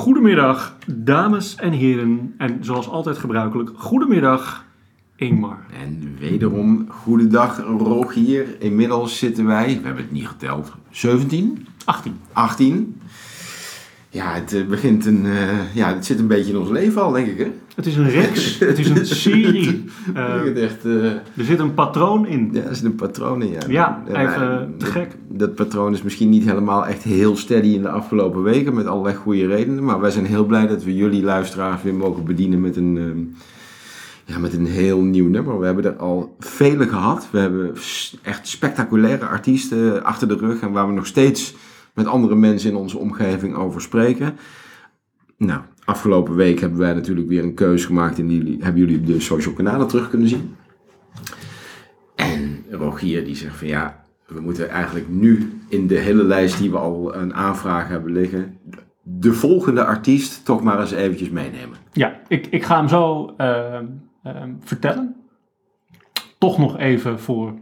Goedemiddag, dames en heren. En zoals altijd gebruikelijk, goedemiddag, Ingmar. En wederom, goedendag Rogier. Inmiddels zitten wij, we hebben het niet geteld, 17? 18. 18. Ja, het eh, begint een, eh, ja, het zit een beetje in ons leven al, denk ik, hè? Het is een reeks, het is een serie. Het echt, er zit een patroon in. ja, er zit een patroon in, ja. Ja, En, even te gek. Dat patroon is misschien niet helemaal echt heel steady in de afgelopen weken, met allerlei goede redenen. Maar wij zijn heel blij dat we jullie luisteraars weer mogen bedienen met een, ehm, ja, met een heel nieuw nummer. We hebben er al vele gehad. We hebben echt spectaculaire artiesten achter de rug en waar we nog steeds met andere mensen in onze omgeving over spreken. Nou, afgelopen week hebben wij natuurlijk weer een keuze gemaakt en die hebben jullie de social kanalen terug kunnen zien. En Rogier die zegt van ja, we moeten eigenlijk nu in de hele lijst die we al een aanvraag hebben liggen, de volgende artiest toch maar eens eventjes meenemen. Ja, ik, ik ga hem zo ehm, ehm, vertellen. Toch nog even voor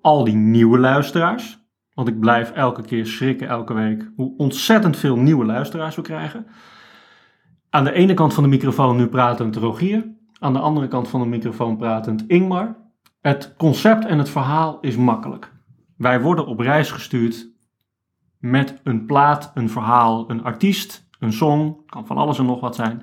al die nieuwe luisteraars. Want ik blijf elke keer schrikken, elke week, hoe ontzettend veel nieuwe luisteraars we krijgen. Aan de ene kant van de microfoon nu pratend Rogier. Aan de andere kant van de microfoon pratend Ingmar. Het concept en het verhaal is makkelijk. Wij worden op reis gestuurd met een plaat, een verhaal, een artiest, een song. Kan van alles en nog wat zijn.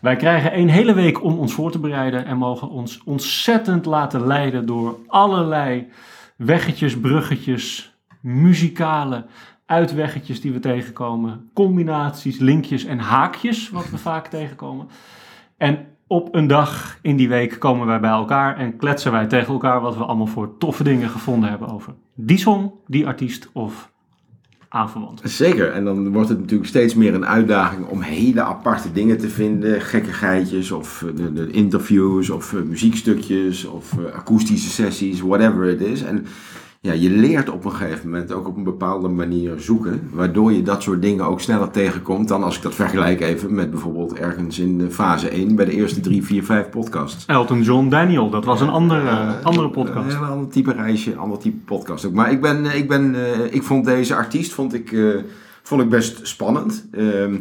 Wij krijgen een hele week om ons voor te bereiden en mogen ons ontzettend laten leiden door allerlei weggetjes, bruggetjes, muzikale uitweggetjes die we tegenkomen, combinaties, linkjes en haakjes, wat we vaak tegenkomen. En op een dag in die week komen wij bij elkaar en kletsen wij tegen elkaar wat we allemaal voor toffe dingen gevonden hebben over die song, die artiest of aanverwant. Zeker, en dan wordt het natuurlijk steeds meer een uitdaging om hele aparte dingen te vinden. Gekkigheidjes of eh, de, de interviews of eh, muziekstukjes of eh, akoestische sessies, whatever it is. En ja, je leert op een gegeven moment ook op een bepaalde manier zoeken, waardoor je dat soort dingen ook sneller tegenkomt dan als ik dat vergelijk even met bijvoorbeeld ergens in eh, fase 1 bij de eerste 3, 4, 5 podcasts. Elton John Daniel, dat was een andere, andere Een podcast. heel ander type reisje, een ander type podcast ook. Maar ik, ben, eh, ik, ben, eh, ik vond deze artiest vond ik, eh, vond ik best spannend. Ehm,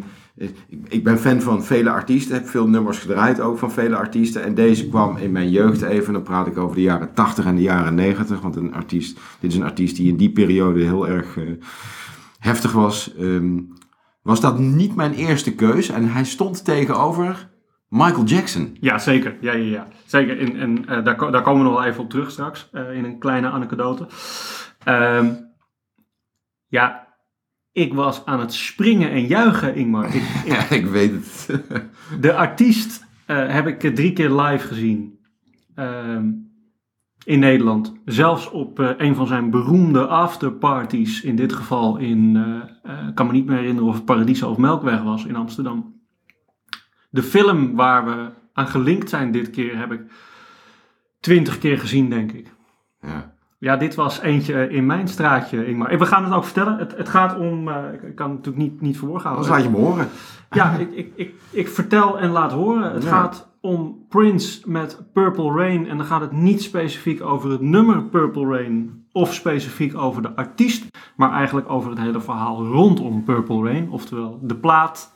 ik, ben fan van vele artiesten, heb veel nummers gedraaid ook van vele artiesten. En deze kwam in mijn jeugd even, dan praat ik over de jaren 80 en de jaren 90. Want een artiest, dit is een artiest die in die periode heel erg eh, heftig was. Ehm, was dat niet mijn eerste keus en hij stond tegenover Michael Jackson. Ja, zeker. Ja, ja, ja. Zeker. En, en eh, daar, daar komen we nog wel even op terug straks, eh, in een kleine anekdote. Ehm, ja, ik was aan het springen en juichen, Ingmar. Ik, ik- Ja, ik weet het. de artiest eh, heb ik drie keer live gezien ehm, in Nederland. Zelfs op eh, een van zijn beroemde afterparties, in dit geval in, ik kan me niet meer herinneren of het Paradiso of Melkweg was in Amsterdam. De film waar we aan gelinkt zijn dit keer heb ik twintig keer gezien, denk ik. Ja. Ja, dit was eentje in mijn straatje, Ingmar. We gaan het ook vertellen. Het, het gaat om, eh, ik- kan het natuurlijk niet, niet woord houden. Anders laat je me horen. Ja, ik, ik, ik, ik vertel en laat horen. Het Ja. gaat om Prince met Purple Rain. En dan gaat het niet specifiek over het nummer Purple Rain. Of specifiek over de artiest. Maar eigenlijk over het hele verhaal rondom Purple Rain. Oftewel de plaat.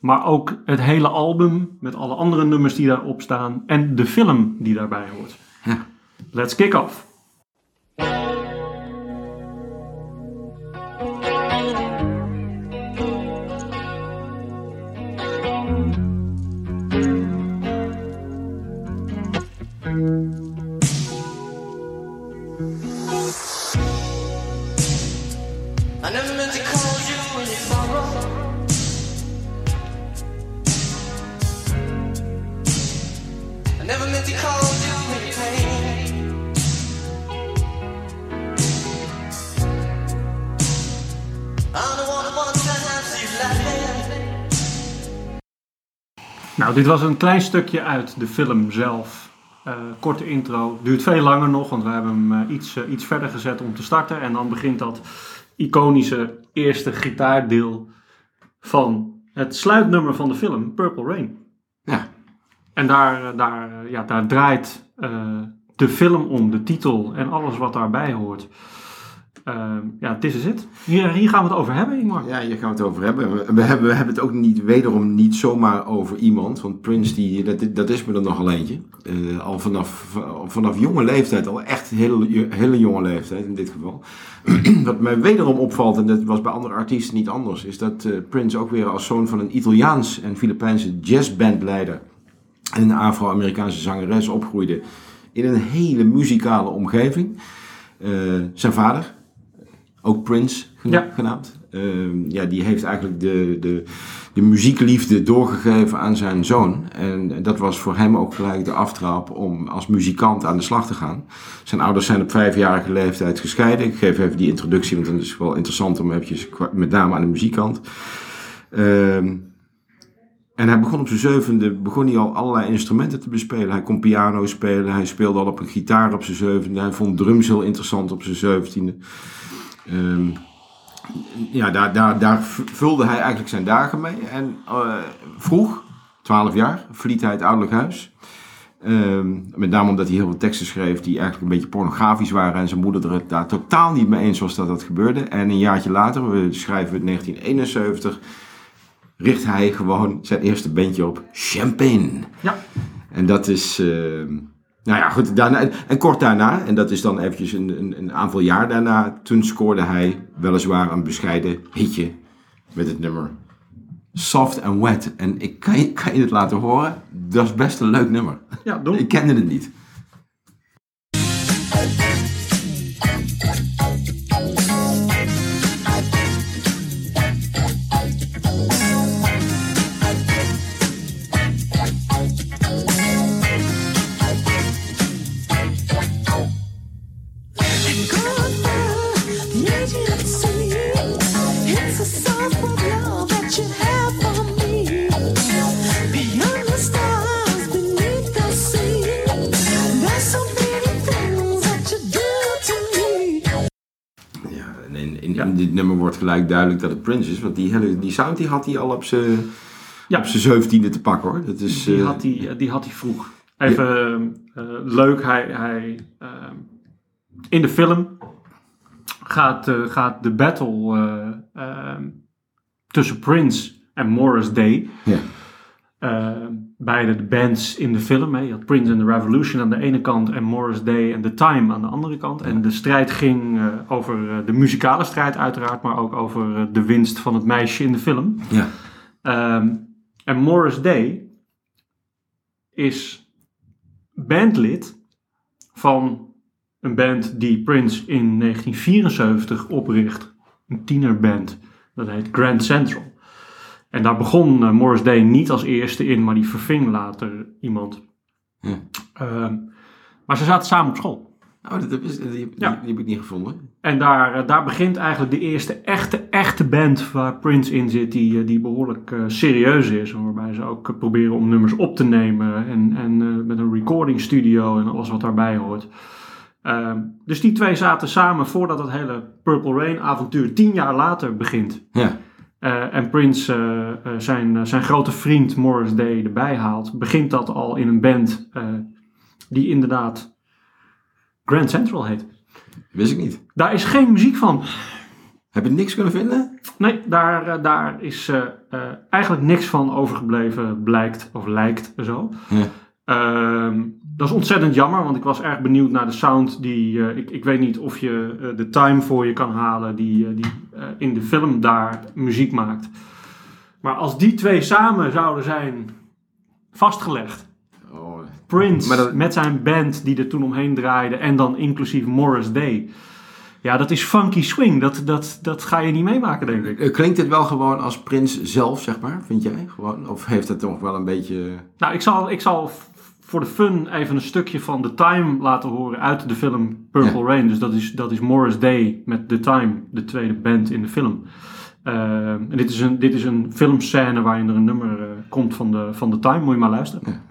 Maar ook het hele album met alle andere nummers die daarop staan. En de film die daarbij hoort. Ja. Let's kick off. Dit was een klein stukje uit de film zelf. Eh, korte intro. Duurt veel langer nog, want we hebben hem eh, iets, eh, iets verder gezet om te starten. En dan begint dat iconische eerste gitaardeel van het sluitnummer van de film, Purple Rain. Ja. En daar, daar, ja, daar draait de film om, de titel en alles wat daarbij hoort. Ehm, ja, this is it. Hier, hier gaan we het over hebben, Ingmar. Ja, hier gaan we het over hebben. We, hebben. we hebben het ook niet, wederom niet zomaar over iemand. Want Prince, die, dat, is me er nogal eentje. Eh, al vanaf, vanaf jonge leeftijd, al echt hele, hele jonge leeftijd in dit geval. Wat mij wederom opvalt, en dat was bij andere artiesten niet anders, is dat eh, Prince ook weer als zoon van een Italiaans en Filipijnse jazzbandleider en een Afro-Amerikaanse zangeres opgroeide in een hele muzikale omgeving. Eh, zijn vader, ook Prince gena- genaamd, eh, ja, die heeft eigenlijk de, de, de muziekliefde doorgegeven aan zijn zoon. En dat was voor hem ook gelijk de aftrap om als muzikant aan de slag te gaan. Zijn ouders zijn op vijfjarige leeftijd gescheiden. Ik geef even die introductie, want het is wel interessant om eventjes, met name aan de muziekkant. Ehm, en hij begon op zijn zevende begon hij al allerlei instrumenten te bespelen. Hij kon piano spelen, hij speelde al op een gitaar op zijn zevende. Hij vond drums heel interessant op zijn zeventiende. Ehm, ja, daar, daar, daar vulde hij eigenlijk zijn dagen mee. En eh, vroeg, 12 jaar, verliet hij het ouderlijk huis. Ehm, met name omdat hij heel veel teksten schreef die eigenlijk een beetje pornografisch waren. En zijn moeder er het daar totaal niet mee eens was dat dat gebeurde. En een jaartje later, we schrijven het 1971, richt hij gewoon zijn eerste bandje op, Champagne. Ja. En dat is, ehm, nou ja, goed. Daarna, en kort daarna, en dat is dan eventjes een, een, een aantal jaar daarna, toen scoorde hij weliswaar een bescheiden hitje met het nummer Soft and Wet. En ik kan je, kan je het laten horen, dat is best een leuk nummer. Ja, doen. Ik kende het niet. Nummer wordt gelijk duidelijk dat het Prince is. Want die, hele, die sound die had hij al op zijn Ja. op zijn zeventiende te pakken hoor. Dat is, Die eh, had hij, die had hij vroeg. Even eh, leuk, hij, hij, in de film gaat, eh, gaat de battle eh, tussen Prince en Morris Day. Ja. Eh, beide de bands in de film. Hè. Je had Prince and the Revolution aan de ene kant en Morris Day and The Time aan de andere kant. En de strijd ging eh, over eh, de muzikale strijd uiteraard, maar ook over eh, de winst van het meisje in de film. ja. Ehm, en Morris Day is bandlid van een band die Prince in 1974 opricht. Een tienerband. Dat heet Grand Central. En daar begon eh, Morris Day niet als eerste in, maar die verving later iemand. Ehm, maar ze zaten samen op school. Oh, dat is, die, die, Ja. die heb ik niet gevonden. En daar, eh, daar begint eigenlijk de eerste echte, echte band waar Prince in zit, die, eh, die behoorlijk eh, serieus is. Waarbij ze ook proberen om nummers op te nemen en, en met een recording studio en alles wat daarbij hoort. Ehm, dus die twee zaten samen voordat het hele Purple Rain avontuur tien jaar later begint. Ja. Eh, en Prince eh, eh, zijn, zijn grote vriend Morris Day erbij haalt, begint dat al in een band die inderdaad Grand Central heet. Wist ik niet. Daar is geen muziek van. Heb je niks kunnen vinden? Nee, daar, daar is eigenlijk niks van overgebleven, blijkt of lijkt zo. Ja. Ehm, dat is ontzettend jammer, want ik was erg benieuwd naar de sound die. eh, ik, ik weet niet of je eh, de time voor je kan halen die, eh, die in de film daar muziek maakt. Maar als die twee samen zouden zijn vastgelegd. Oh, Prince dat- met zijn band die er toen omheen draaide en dan inclusief Morris Day. Ja, dat is funky swing. Dat, dat, dat ga je niet meemaken, denk ik. Klinkt het wel gewoon als Prins zelf, zeg maar, vind jij? Gewoon? Of heeft het toch wel een beetje... Nou, ik zal, ik zal voor de fun even een stukje van The Time laten horen uit de film Purple Ja. Rain. Dus dat is, dat is Morris Day met The Time, de tweede band in de film. Ehm, en dit is, een, dit is een filmscène waarin er een nummer eh, komt van de, van The Time. Moet je maar luisteren.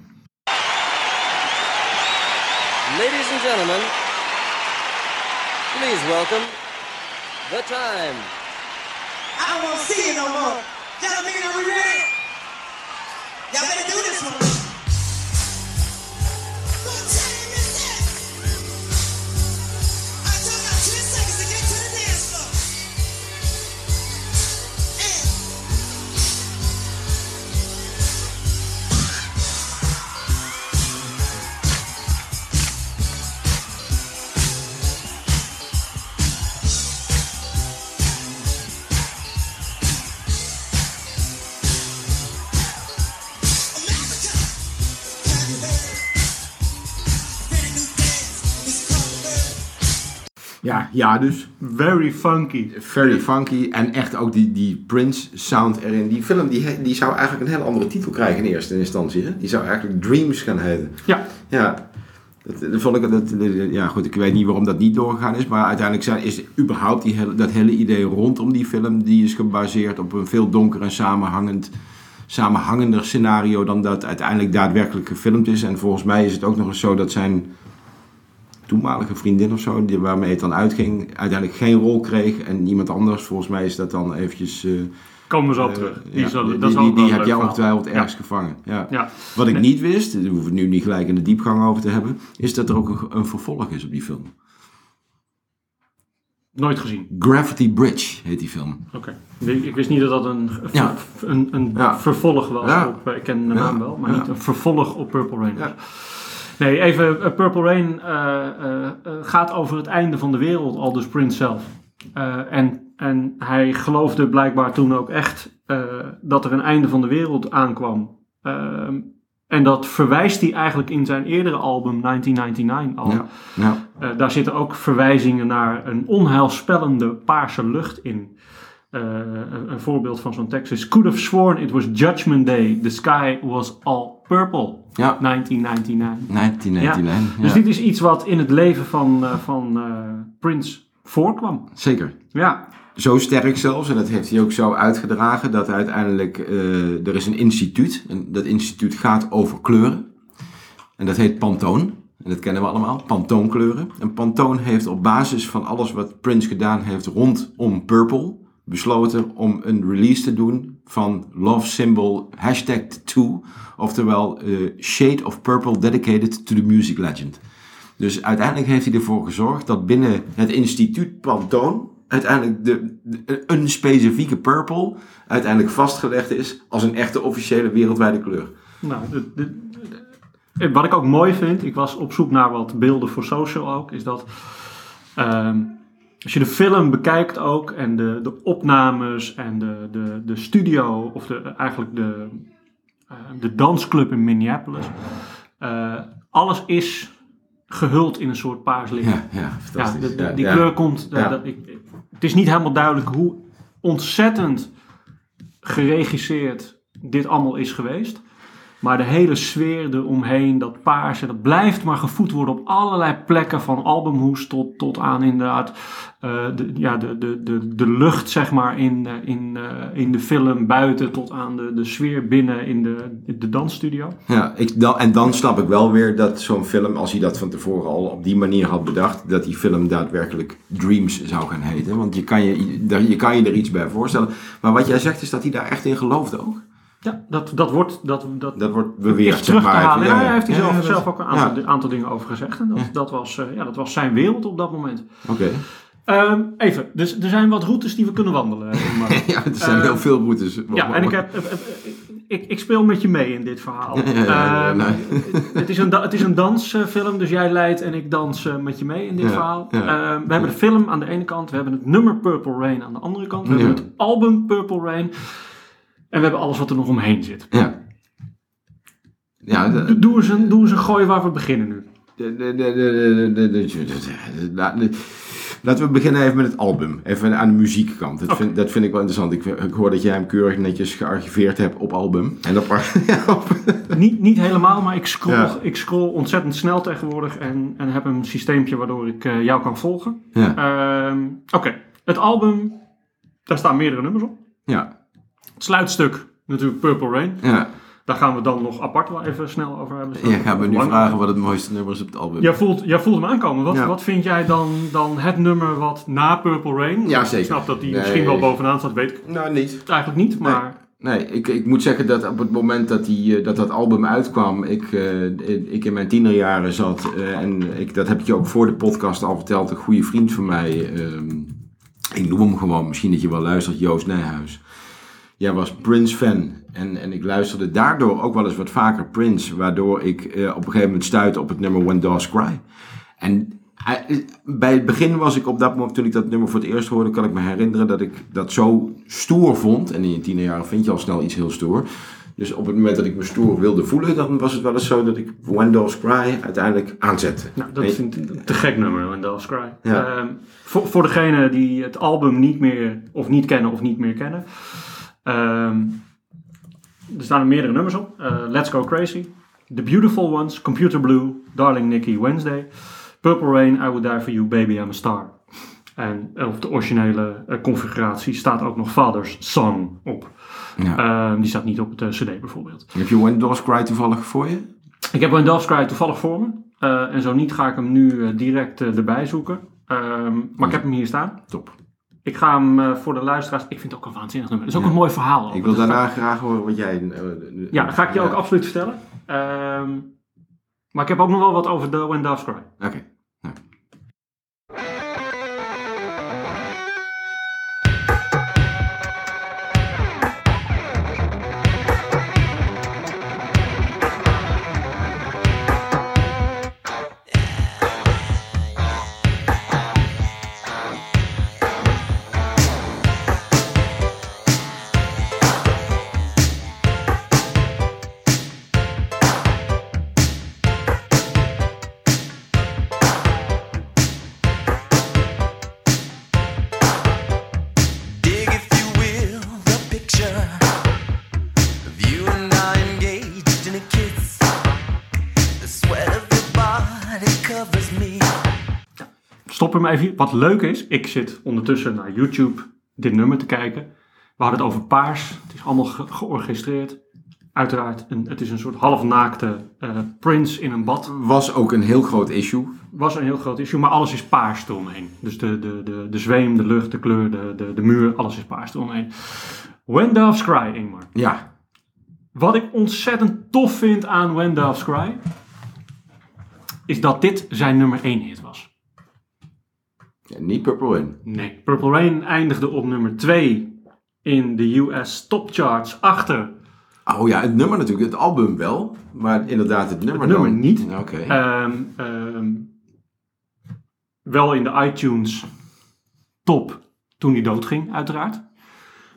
Ladies and gentlemen, please welcome the time. I to see you no more. Gentlemen, are we ready? Y'all better do this one. Ja, ja, dus Very funky. very funky. En echt ook die, die Prince sound erin. Die film die, die zou eigenlijk een heel andere titel krijgen in eerste instantie. Hè? Die zou eigenlijk Dreams gaan heten. Ja, Ja, dat, dat vond ik, dat, ja goed, ik weet niet waarom dat niet doorgegaan is. Maar uiteindelijk zijn, is überhaupt die hele, dat hele idee rondom die film... die is gebaseerd op een veel donker en samenhangend, samenhangender scenario... dan dat uiteindelijk daadwerkelijk gefilmd is. En volgens mij is het ook nog eens zo dat zijn toenmalige vriendin of zo... Die, waarmee het dan uitging, uiteindelijk geen rol kreeg. En iemand anders, volgens mij is dat dan eventjes... eh, komen we zo op eh, terug. Die, ja, zal, die, dat is die, die heb jij ongetwijfeld ergens Ja. gevangen. Ja. Ja. Wat ik Nee. niet wist, daar hoeven we het nu niet gelijk in de diepgang over te hebben, is dat er ook een, een vervolg is op die film. Nooit gezien. Gravity Bridge heet die film. Oké. Ik ik wist niet dat dat een, Ja. een, een Ja. vervolg was. Op, eh, ik ken de Ja. naam wel, maar niet een vervolg op Purple Rain. Nee, even. eh, Purple Rain eh, eh, gaat over het einde van de wereld, al dus Prince zelf. En, en hij geloofde blijkbaar toen ook echt dat er een einde van de wereld aankwam. Ehm, en dat verwijst hij eigenlijk in zijn eerdere album 1999 al. Ja. Ja. Daar zitten ook verwijzingen naar een onheilspellende paarse lucht in. Een, een voorbeeld van zo'n tekst is: Could have sworn it was Judgment Day. The sky was all purple. Ja. 1999. 1999. Dus ja. dit is iets wat in het leven van, eh, van eh, Prince voorkwam. Zeker. Ja, Zo sterk zelfs, en dat heeft hij ook zo uitgedragen, dat uiteindelijk, eh, er is een instituut, en dat instituut gaat over kleuren. En dat heet Pantone, en dat kennen we allemaal, Pantoonkleuren. En Pantone heeft op basis van alles wat Prince gedaan heeft rondom Purple, besloten om een release te doen van Love Symbol hashtag 2, oftewel eh, Shade of Purple dedicated to the music legend. Dus uiteindelijk heeft hij ervoor gezorgd dat binnen het instituut Pantone uiteindelijk de, een specifieke purple uiteindelijk vastgelegd is als een echte officiële wereldwijde kleur. nou, wat ik ook mooi vind, ik was op zoek naar wat beelden voor social ook, is dat ehm, als je de film bekijkt ook en de, de opnames en de, de, de studio, of de, eigenlijk de, eh, de dansclub in Minneapolis, eh, alles is gehuld in een soort paars licht. Ja, ja, Ja, fantastisch. de- de- Ja, die ja. kleur komt. eh, dat, ik, het is niet helemaal duidelijk hoe ontzettend geregisseerd dit allemaal is geweest. Maar de hele sfeer eromheen, dat paarse, dat blijft maar gevoed worden op allerlei plekken. Van albumhoes tot, tot aan inderdaad eh, de, ja, de, de, de, de lucht zeg maar in, eh, in, eh, in de film buiten. Tot aan de, de sfeer binnen in de, de dansstudio. Ja, ik, dan, en dan snap ik wel weer dat zo'n film, als hij dat van tevoren al op die manier had bedacht, dat die film daadwerkelijk Dreams zou gaan heten. Want je kan je, je, kan je er iets bij voorstellen. Maar wat jij zegt is dat hij daar echt in geloofde ook. Ja, dat, dat wordt... Dat, dat, Dat wordt beweerd, zeg terug te maar. halen. even. Ja, Ja, hij heeft zelf, dat- zelf ook een aantal, ja. aantal dingen over gezegd. En dat, dat, was, eh, ja, dat was zijn wereld op dat moment. Oké. Ehm, even, dus er zijn wat routes die we kunnen wandelen. eh. Ja, er zijn heel veel routes. ja, en ik, heb, eh, ik, ik speel met je mee in dit verhaal. Ja, ja, ja, Ehm, nee. het, is een, het is een dansfilm, dus jij leidt en ik dans met je mee in dit Ja, verhaal. ja. Ehm, we hebben de film aan de ene kant, we hebben het nummer Purple Rain aan de andere kant. We Ja. hebben het album Purple Rain. En we hebben alles wat er nog omheen zit. Ja. ja de, doe, eens doe gooi waar we beginnen nu. Laten we beginnen even met het album. Even aan de muziekkant. Dat, vind, dat vind ik wel interessant. Ik, ik, hoor dat jij hem keurig netjes gearchiveerd hebt op album. En dat, ja, niet, niet helemaal, maar ik scroll, ik scroll ontzettend snel tegenwoordig. En, en heb een systeempje waardoor ik jou kan volgen. Ja. Oké, het album. Daar staan meerdere nummers op. Ja sluitstuk, natuurlijk Purple Rain. ja. Daar gaan we dan nog apart wel even snel over hebben. Je gaat me nu Lang- vragen wat het mooiste nummer is op het album. Jij voelt, jij voelt hem aankomen. Wat, Ja. wat vind jij dan, dan het nummer wat na Purple Rain? Ja, zeker. Ik snap dat die Nee. misschien wel bovenaan staat, weet ik Nou, niet. eigenlijk niet. Maar Nee, ik, ik moet zeggen dat op het moment dat die, eh, dat, dat album uitkwam, ik, eh, ik in mijn tienerjaren zat. eh, en ik, dat heb ik je ook voor de podcast al verteld. Een goede vriend van mij, ehm, ik noem hem gewoon, misschien dat je wel luistert, Joost Nijhuis. Jij was Prince-fan en, en ik luisterde daardoor ook wel eens wat vaker Prince, waardoor ik eh, op een gegeven moment stuitte op het nummer When Dogs Cry. En hij- bij het begin was ik op dat moment, toen ik dat nummer voor het eerst hoorde, kan ik me herinneren dat ik dat zo stoer vond. En in je tienerjaren vind je al snel iets heel stoer. Dus op het moment dat ik me stoer wilde voelen, dan was het wel eens zo dat ik When Cry uiteindelijk aanzette. Nou, dat ik een te gek nummer, When Cry. Ja. Ehm, voor, voor degenen die het album niet meer, of niet kennen of niet meer kennen. Ehm, er staan er meerdere nummers op. Eh, Let's Go Crazy, The Beautiful Ones, Computer Blue, Darling Nikki, Wednesday, Purple Rain, I Would Die For You, Baby I'm a Star. En op de originele eh, configuratie staat ook nog Father's Song op. Ja. Ehm, die staat niet op het eh, cd bijvoorbeeld. Heb je When Doves Cry toevallig voor je? Ik heb Doves Cry toevallig voor me. Eh, en zo niet ga ik hem nu eh, direct eh, erbij zoeken. Ehm, maar ik heb hem hier staan. Top. Ik ga hem eh, voor de luisteraars... Ik vind het ook een waanzinnig nummer. Het is ook een mooi verhaal. ook. Ik wil is daarna graag horen wat jij... eh, Ja, dat ga ik je ook ja. absoluut vertellen. Ehm, maar ik heb ook nog wel wat over de When Doves Cry. Oké. Even. Wat leuk is, ik zit ondertussen naar YouTube dit nummer te kijken. We hadden het over paars. Het is allemaal ge- georchestreerd. Uiteraard, een, het is een soort halfnaakte eh Prince in een bad. Was ook een heel groot issue. was een heel groot issue, maar alles is paars eromheen. Dus de, de, de, de zweem, de lucht, de kleur, de, de, de muur, alles is paars eromheen. When Doves Cry, Ingmar. Ja. Wat ik ontzettend tof vind aan When Doves Cry, is dat dit zijn nummer 1 hit was. Ja, niet Purple Rain. Nee, Purple Rain eindigde op nummer 2 in de US top charts achter Oh ja, het nummer natuurlijk. Het album wel. Maar inderdaad het nummer Het nummer dan- niet. Oké. Ehm, ehm, wel in de iTunes top toen hij doodging, uiteraard.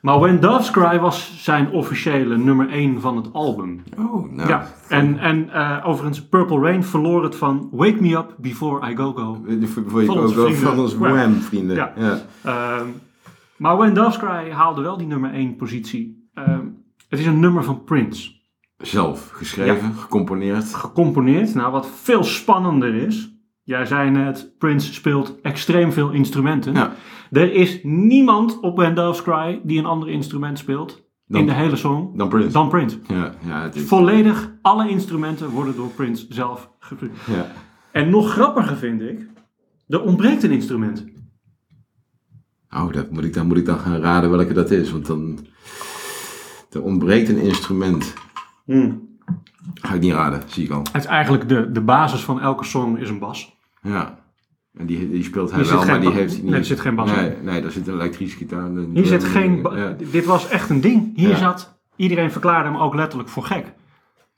Maar When Doves Cry was zijn officiële nummer 1 van het album. oh, nou. ja, en, en eh, overigens, Purple Rain verloor het van Wake Me Up Before I Go Go. Eh, Van onze vrienden. van ons Ja. Wham vrienden. Ja. Ja. Ehm, maar When Doves Cry haalde wel die nummer 1 positie. Ehm, het is een nummer van Prince. Zelf geschreven, gecomponeerd. gecomponeerd. Nou, wat veel spannender is. Jij zei net, Prince speelt extreem veel instrumenten. Ja. Er is niemand op When Doves Cry die een ander instrument speelt Dan- in de hele song Dan Prince. dan Prince. Ja, ja, het is, Volledig alle instrumenten worden door Prince zelf gespeeld. ja. En nog grappiger vind ik, er ontbreekt een instrument. Oh, dat moet ik, dan moet ik dan gaan raden welke dat is. Want dan... Er ontbreekt een instrument. Ga ik niet raden, zie ik al. Het is eigenlijk de, de basis van elke song is een bas. Ja. En die, die speelt hij wel, maar die heeft hij niet. nee, er zit geen bas nee, in. Nee, daar zit een elektrische gitaar. in. Hier zit geen... Ja. Dit was echt een ding. Hier Ja. zat... Iedereen verklaarde hem ook letterlijk voor gek.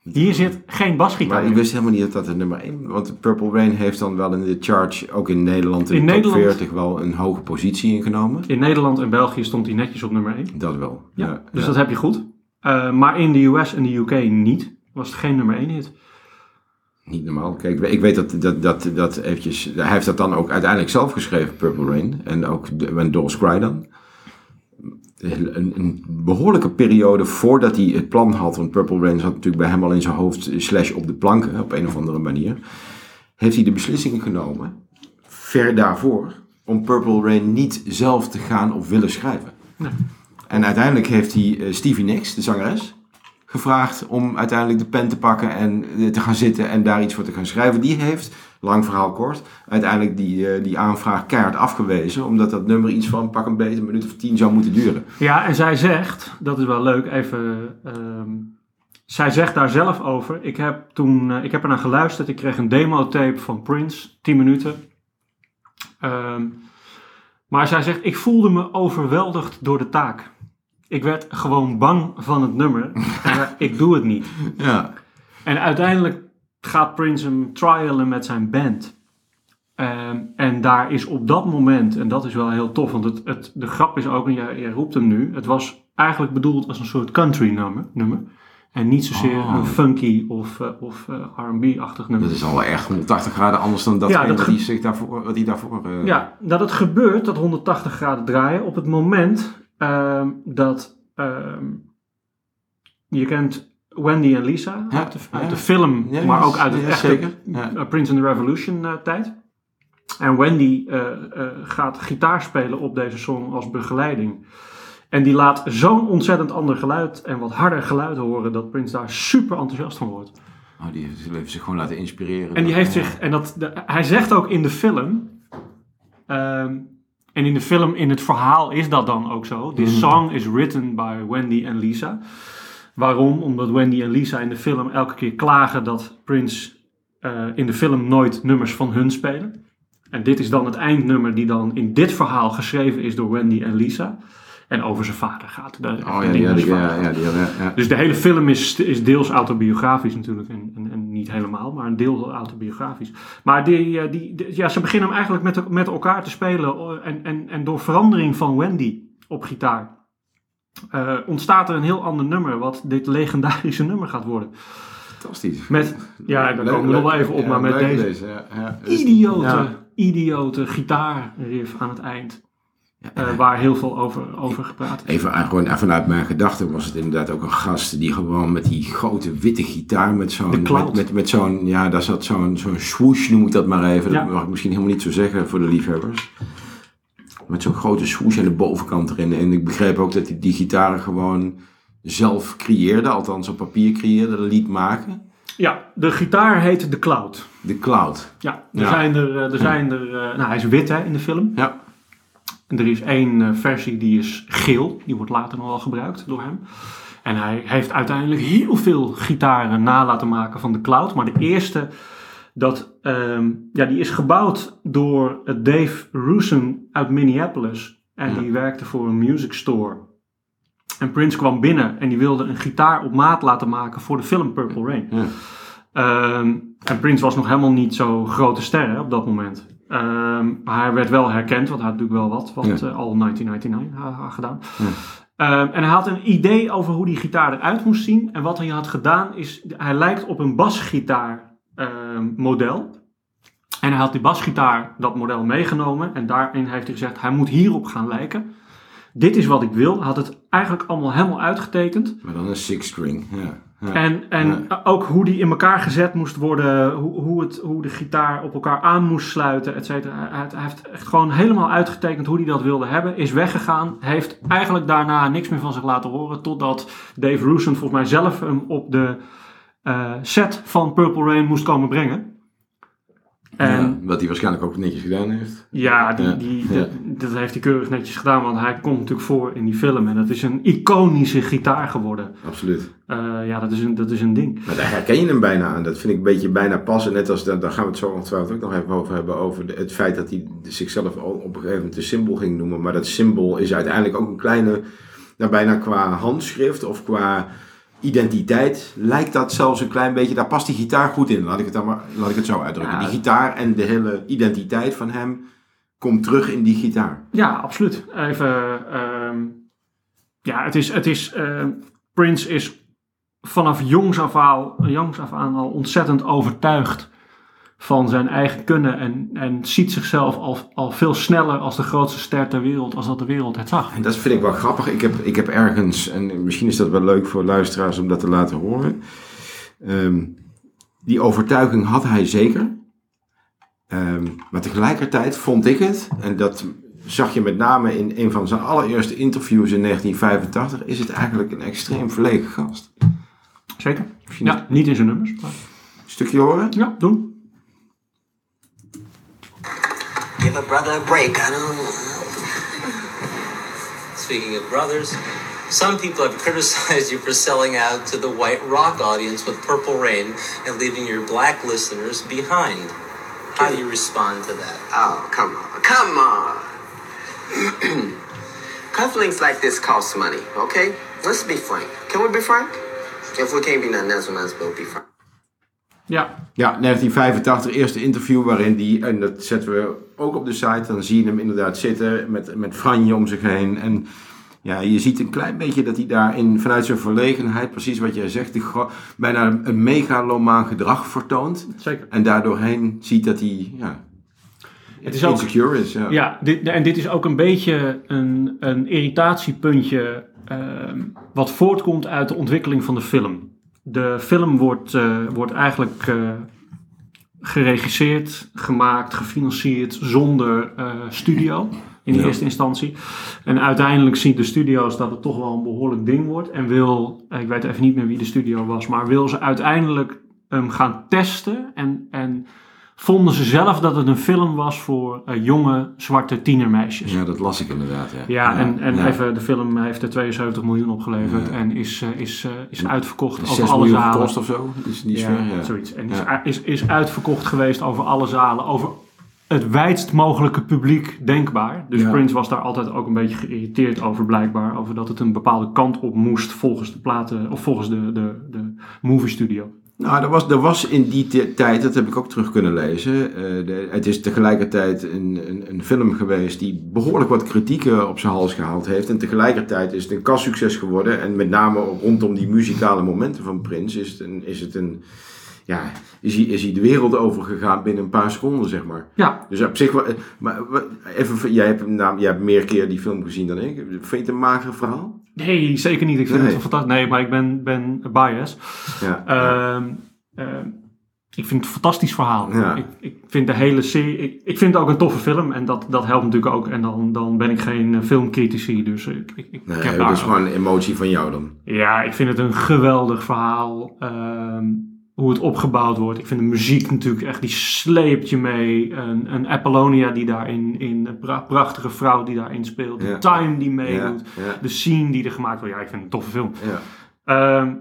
Hier zit geen basgitaar Maar ik wist helemaal niet dat dat het nummer 1 Want Purple Rain heeft dan wel in de charge, ook in Nederland, in, In de top Nederland- 40 wel een hoge positie ingenomen. In Nederland en België stond hij netjes op nummer 1. Dat wel. Ja, dus dat heb je goed. Uh, maar in de US en de UK niet. Was het geen nummer 1 hit. Niet normaal. Kijk, ik weet- dat, dat, dat, dat eventjes... Hij heeft dat dan ook uiteindelijk zelf geschreven, Purple Rain. En ook When Dolls Cry dan. Een, een behoorlijke periode voordat hij het plan had... Want Purple Rain zat natuurlijk bij hem al in zijn hoofd... slash op de planken, op een of andere manier. Heeft hij de beslissing genomen, ver daarvoor... om Purple Rain niet zelf te gaan of willen schrijven. Nee. En uiteindelijk heeft hij eh, Stevie Nicks, de zangeres gevraagd om uiteindelijk de pen te pakken en eh, te gaan zitten en daar iets voor te gaan schrijven. Die heeft, lang verhaal kort, uiteindelijk die, eh, die aanvraag keihard afgewezen, omdat dat nummer iets van pak een beetje een minuut of tien zou moeten duren. Ja, en zij zegt, dat is wel leuk, even... ehm, zij zegt daar zelf over. Ik heb toen, eh, ik heb ernaar geluisterd. Ik kreeg een demo-tape van Prince, 10 minuten. Ehm, maar zij zegt, ik voelde me overweldigd door de taak. Ik werd gewoon bang van het nummer. en ik doe het niet. Ja, En uiteindelijk gaat Prince hem trialen met zijn band. Ehm, en daar is op dat moment, en dat is wel heel tof, want het, het, de grap is ook, en jij, jij roept hem nu, het was eigenlijk bedoeld als een soort country nummer. nummer. En niet zozeer Oh. een funky of, eh, of eh, R&B-achtig nummer. Dat is al echt 180 graden anders dan dat Ja, dat wat, hij zich daarvoor, wat hij daarvoor... eh, Ja, dat het gebeurt, dat 180 graden draaien, op het moment ehm, dat ehm, je kent Wendy en Lisa Ja, uit, de, uit ja. de film, Ja, maar ook uit het echte eh, Prince and the Revolution eh, tijd. En Wendy eh, gaat gitaar spelen op deze song als begeleiding. En die laat zo'n ontzettend ander geluid en wat harder geluid horen dat Prince daar super enthousiast van wordt. Oh, die heeft zich gewoon laten inspireren. En die heeft zich, en dat, de- hij zegt ook in de film, ehm, en in de film, in het verhaal is dat dan ook zo. This song is written by Wendy en Lisa. Waarom? Omdat Wendy en Lisa in de film elke keer klagen dat Prince eh, in de film nooit nummers van hun spelen. En dit is dan het eindnummer die dan in dit verhaal geschreven is door Wendy en Lisa. En over zijn vader gaat. Daar- Oh ja, ja, ja, ja. Dus de hele film is, is deels autobiografisch natuurlijk. En, en, en niet helemaal, maar een deel autobiografisch. Maar die, eh, die, die- ja, ze beginnen hem eigenlijk met, met elkaar te spelen. eh, En, en, en door verandering van Wendy op gitaar. eh, ontstaat er een heel ander nummer. Wat dit legendarische nummer gaat worden. Fantastisch. Met, ja, daar Leuk, komen we nog wel even op. Ja, maar met deze ja, ja. Idiote, Ja. idiote gitaarriff aan het eind. Eh, waar heel veel over, over gepraat is. Even, gewoon vanuit mijn gedachten was het inderdaad ook een gast die gewoon met die grote witte gitaar met De zo'n, met, met, met zo'n, ja, daar zat zo'n, zo'n swoosh noem ik dat maar even. Ja. Dat mag ik misschien helemaal niet zo zeggen voor de liefhebbers. Met zo'n grote swoosh aan de bovenkant erin. En ik begreep ook dat hij die gitaren gewoon zelf creëerde, althans op papier creëerde, liet maken. Ja, de gitaar heet The Cloud. De cloud. Ja, er Ja. zijn er, eh, er, zijn er eh, nou hij is wit hè, in de film. Ja. En er is één eh, versie die is geel, die wordt later nog wel gebruikt door hem. En hij heeft uiteindelijk heel veel gitaren na laten maken van de Cloud. Maar de eerste, dat, ehm, ja, die is gebouwd door eh, Dave Rusin uit Minneapolis. En Ja. die werkte voor een music store. En Prince kwam binnen en die wilde een gitaar op maat laten maken voor de film Purple Rain. Ja. Ehm, en Prince was nog helemaal niet zo grote ster hè, op dat moment. Ehm, hij werd wel herkend, want hij had natuurlijk wel wat, wat Ja. eh, al 1999 ha- had gedaan. Ja. Ehm, en hij had een idee over hoe die gitaar eruit moest zien. En wat hij had gedaan is, hij lijkt op een basgitaar ehm, model. En hij had die basgitaar, dat model, meegenomen. En daarin heeft hij gezegd, hij moet hierop gaan lijken. Dit is wat ik wil. Hij had het eigenlijk allemaal helemaal uitgetekend. Maar dan een six string. Ja. Ja. En, en ook hoe die in elkaar gezet moest worden, hoe, hoe, het, hoe de gitaar op elkaar aan moest sluiten, et cetera. Hij, hij heeft echt gewoon helemaal uitgetekend hoe hij dat wilde hebben. Is weggegaan, heeft eigenlijk daarna niks meer van zich laten horen. Totdat Dave Rusin volgens mij zelf hem op de eh, set van Purple Rain moest komen brengen. En Ja, wat hij waarschijnlijk ook netjes gedaan heeft. ja, die, die, ja. Dat, dat heeft hij keurig netjes gedaan, want hij komt natuurlijk voor in die film. En dat is een iconische gitaar geworden. Absoluut. Eh, ja, dat is, een, dat is een ding. Maar daar herken je hem bijna aan. Dat vind ik een beetje bijna passen. Net als, daar gaan we het zo ongetwijfeld ook nog even over hebben. Over de- het feit dat hij zichzelf al op een gegeven moment een symbool ging noemen. Maar dat symbool is uiteindelijk ook een kleine, nou bijna qua handschrift of qua identiteit. Lijkt dat zelfs een klein beetje, daar past die gitaar goed in. Laat ik het, dan maar, laat ik het zo uitdrukken. Ja. Die gitaar en de hele identiteit van hem komt terug in die gitaar. Ja, absoluut. Even, ehm, ja, het is, het is, ehm, Prince is vanaf jongs af, aan, jongs af aan al ontzettend overtuigd van zijn eigen kunnen en, en ziet zichzelf al, al veel sneller als de grootste ster ter wereld, als dat de wereld het zag. En dat vind ik wel grappig. Ik heb, ik heb ergens, en misschien is dat wel leuk voor luisteraars om dat te laten horen. Ehm, die overtuiging had hij zeker. Ehm, maar tegelijkertijd vond ik het, en dat zag je met name in een van zijn allereerste interviews in 1985, is het eigenlijk een extreem verlegen gast. Zeker. Misschien Ja, niet in zijn nummers. maar- stukje horen? Ja, doen. Give a brother a break, I don't Speaking of brothers, some people have criticized you for selling out to the white rock audience with Purple Rain and leaving your black listeners behind. How do you respond to that? Oh, come on. Come on. Cufflinks like this cost money, okay? Let's be frank. Can we be frank? If we can't be nothing else, we might as well be frank. Ja, Ja, 1985, eerste interview waarin die, en dat zetten we ook op de site, dan zie je hem inderdaad zitten met, met Franje om zich heen. En ja, je ziet een klein beetje dat hij daarin vanuit zijn verlegenheid, precies wat jij zegt, bijna een megalomaan gedrag vertoont. Zeker. En daardoorheen ziet dat hij ja, Het is ook, insecure is. Ja. Ja, dit, en dit is ook een beetje een, een irritatiepuntje ehm, wat voortkomt uit de ontwikkeling van de film. De film wordt, eh, wordt eigenlijk eh, geregisseerd, gemaakt, gefinancierd zonder eh, studio in Ja. eerste instantie. En uiteindelijk zien de studio's dat het toch wel een behoorlijk ding wordt. En wil, ik weet even niet meer wie de studio was, maar wil ze uiteindelijk hem gaan testen. En, en vonden ze zelf dat het een film was voor eh, jonge zwarte tienermeisjes. Ja, dat las ik inderdaad. Ja, Ja, en, en ja. even, de film heeft er 72 miljoen opgeleverd Ja. en is, eh, is, eh, is uitverkocht over 6 alle miljoen zalen. gekost of zo? Is die ja, zoiets. En is, is, is uitverkocht geweest over alle zalen, over het wijdst mogelijke publiek denkbaar. Dus. Prince was daar altijd ook een beetje geïrriteerd over blijkbaar, over dat het een bepaalde kant op moest volgens de platen, of volgens de, de, de movie studio. Nou, er was, er was in die ti- tijd, dat heb ik ook terug kunnen lezen. eh, de, het is tegelijkertijd een, een, een film geweest die behoorlijk wat kritieken op zijn hals gehaald heeft. En tegelijkertijd is het een kassucces geworden. En met name rondom die muzikale momenten van Prince is het een. Is het een ja, is hij, is hij de wereld over gegaan binnen een paar seconden, zeg maar. Ja, Dus op zich, eh, maar even, jij hebt, nam- jij hebt meer keer die film gezien dan ik. Vind je het een mager verhaal? Nee, zeker niet. Ik vind Nee. het fantastisch. Nee, maar ik ben, ben biased. Ja. Ehm, ehm, ik vind het een fantastisch verhaal. Ja. Ik, ik vind de hele serie. Ik, ik vind het ook een toffe film en dat, dat helpt natuurlijk ook. En dan, dan ben ik geen eh, filmcritici, dus ik, ik, ik nee, heb dat is gewoon een emotie van jou dan. Ja, ik vind het een geweldig verhaal. Ehm, hoe het opgebouwd wordt. Ik vind de muziek natuurlijk echt, die sleept je mee. Een, een Apollonia die daarin, in, een pra- prachtige vrouw die daarin speelt. Ja. De time die meedoet. ja, De scene die er gemaakt wordt. Ja, ik vind het een toffe film. Ehm,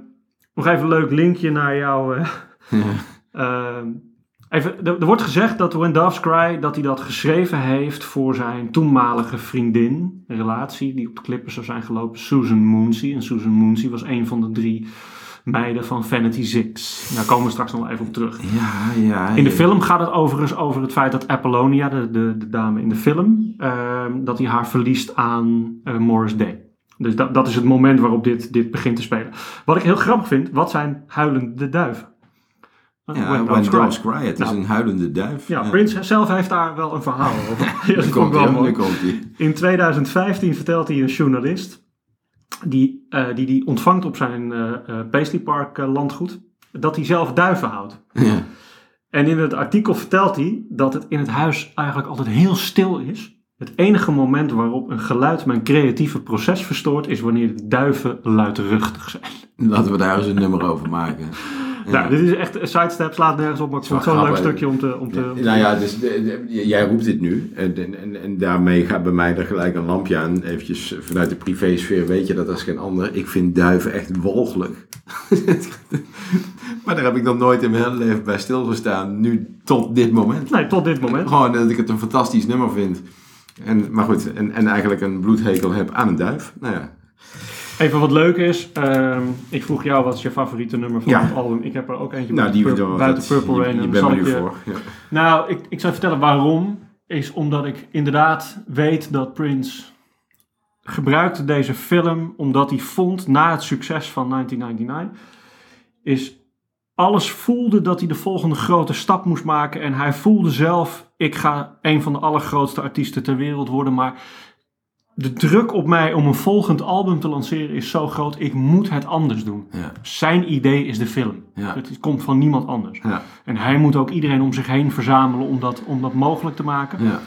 nog even een leuk linkje naar jou. eh. Ehm, even, er, er wordt gezegd dat When Doves Cry dat hij dat geschreven heeft voor zijn toenmalige vriendin, een relatie die op de klippen zou zijn gelopen, Susan Moonsey. En Susan Moonsey was een van de drie meiden van Vanity Six. Daar komen we straks nog even op terug. Ja, ja. In de ja. film gaat het overigens over het feit dat Apollonia, de, de, de dame in de film, ehm, dat hij haar verliest aan eh, Morris Day. Dus dat, dat is het moment waarop dit, dit begint te spelen. Wat ik heel grappig vind, wat zijn huilende duiven? Eh, Ja, When When Doves Cry. Het is Nou. een huilende duif. Ja, Prince zelf heeft daar wel een verhaal over. Ja, dat komt wel. In 2015 vertelt hij een journalist, die eh, die, die ontvangt op zijn eh eh, Paisley Park landgoed, dat hij zelf duiven houdt. Ja. En in het artikel vertelt hij dat het in het huis eigenlijk altijd heel stil is. Het enige moment waarop een geluid mijn creatieve proces verstoort is wanneer de duiven luidruchtig zijn. Laten we daar eens een nummer over maken. Ja. Nou, dit is echt een sidestep, slaat nergens op, maar ik vond het zo'n leuk stukje om te... Om te, om Nou ja, dus, de- de- jij roept dit nu. En, en, en daarmee gaat bij mij er gelijk een lampje aan. Eventjes vanuit de privésfeer weet je dat als geen ander. Ik vind duiven echt walgelijk. maar daar heb ik nog nooit in mijn hele leven bij stilgestaan. Nu tot dit moment. Nee, tot dit moment. Gewoon dat ik het een fantastisch nummer vind. En, maar goed, en, en eigenlijk een bloedhekel heb aan een duif. Nou ja, Even wat leuk is, ehm, ik vroeg jou wat is je favoriete nummer van Ja. het album. Ik heb er ook eentje nou, die Pur- buiten Purple je, Rain. je en bent ik nu je- voor. Ja. Nou, ik, ik zou vertellen waarom. Is omdat ik inderdaad weet dat Prince gebruikte deze film omdat hij vond na het succes van 1999 is alles voelde dat hij de volgende grote stap moest maken en hij voelde zelf ik ga een van de allergrootste artiesten ter wereld worden, maar de druk op mij om een volgend album te lanceren is zo groot. Ik moet het anders doen. Ja. Zijn idee is de film. Ja. Het komt van niemand anders. Ja. En hij moet ook iedereen om zich heen verzamelen om dat, om dat mogelijk te maken. Ja.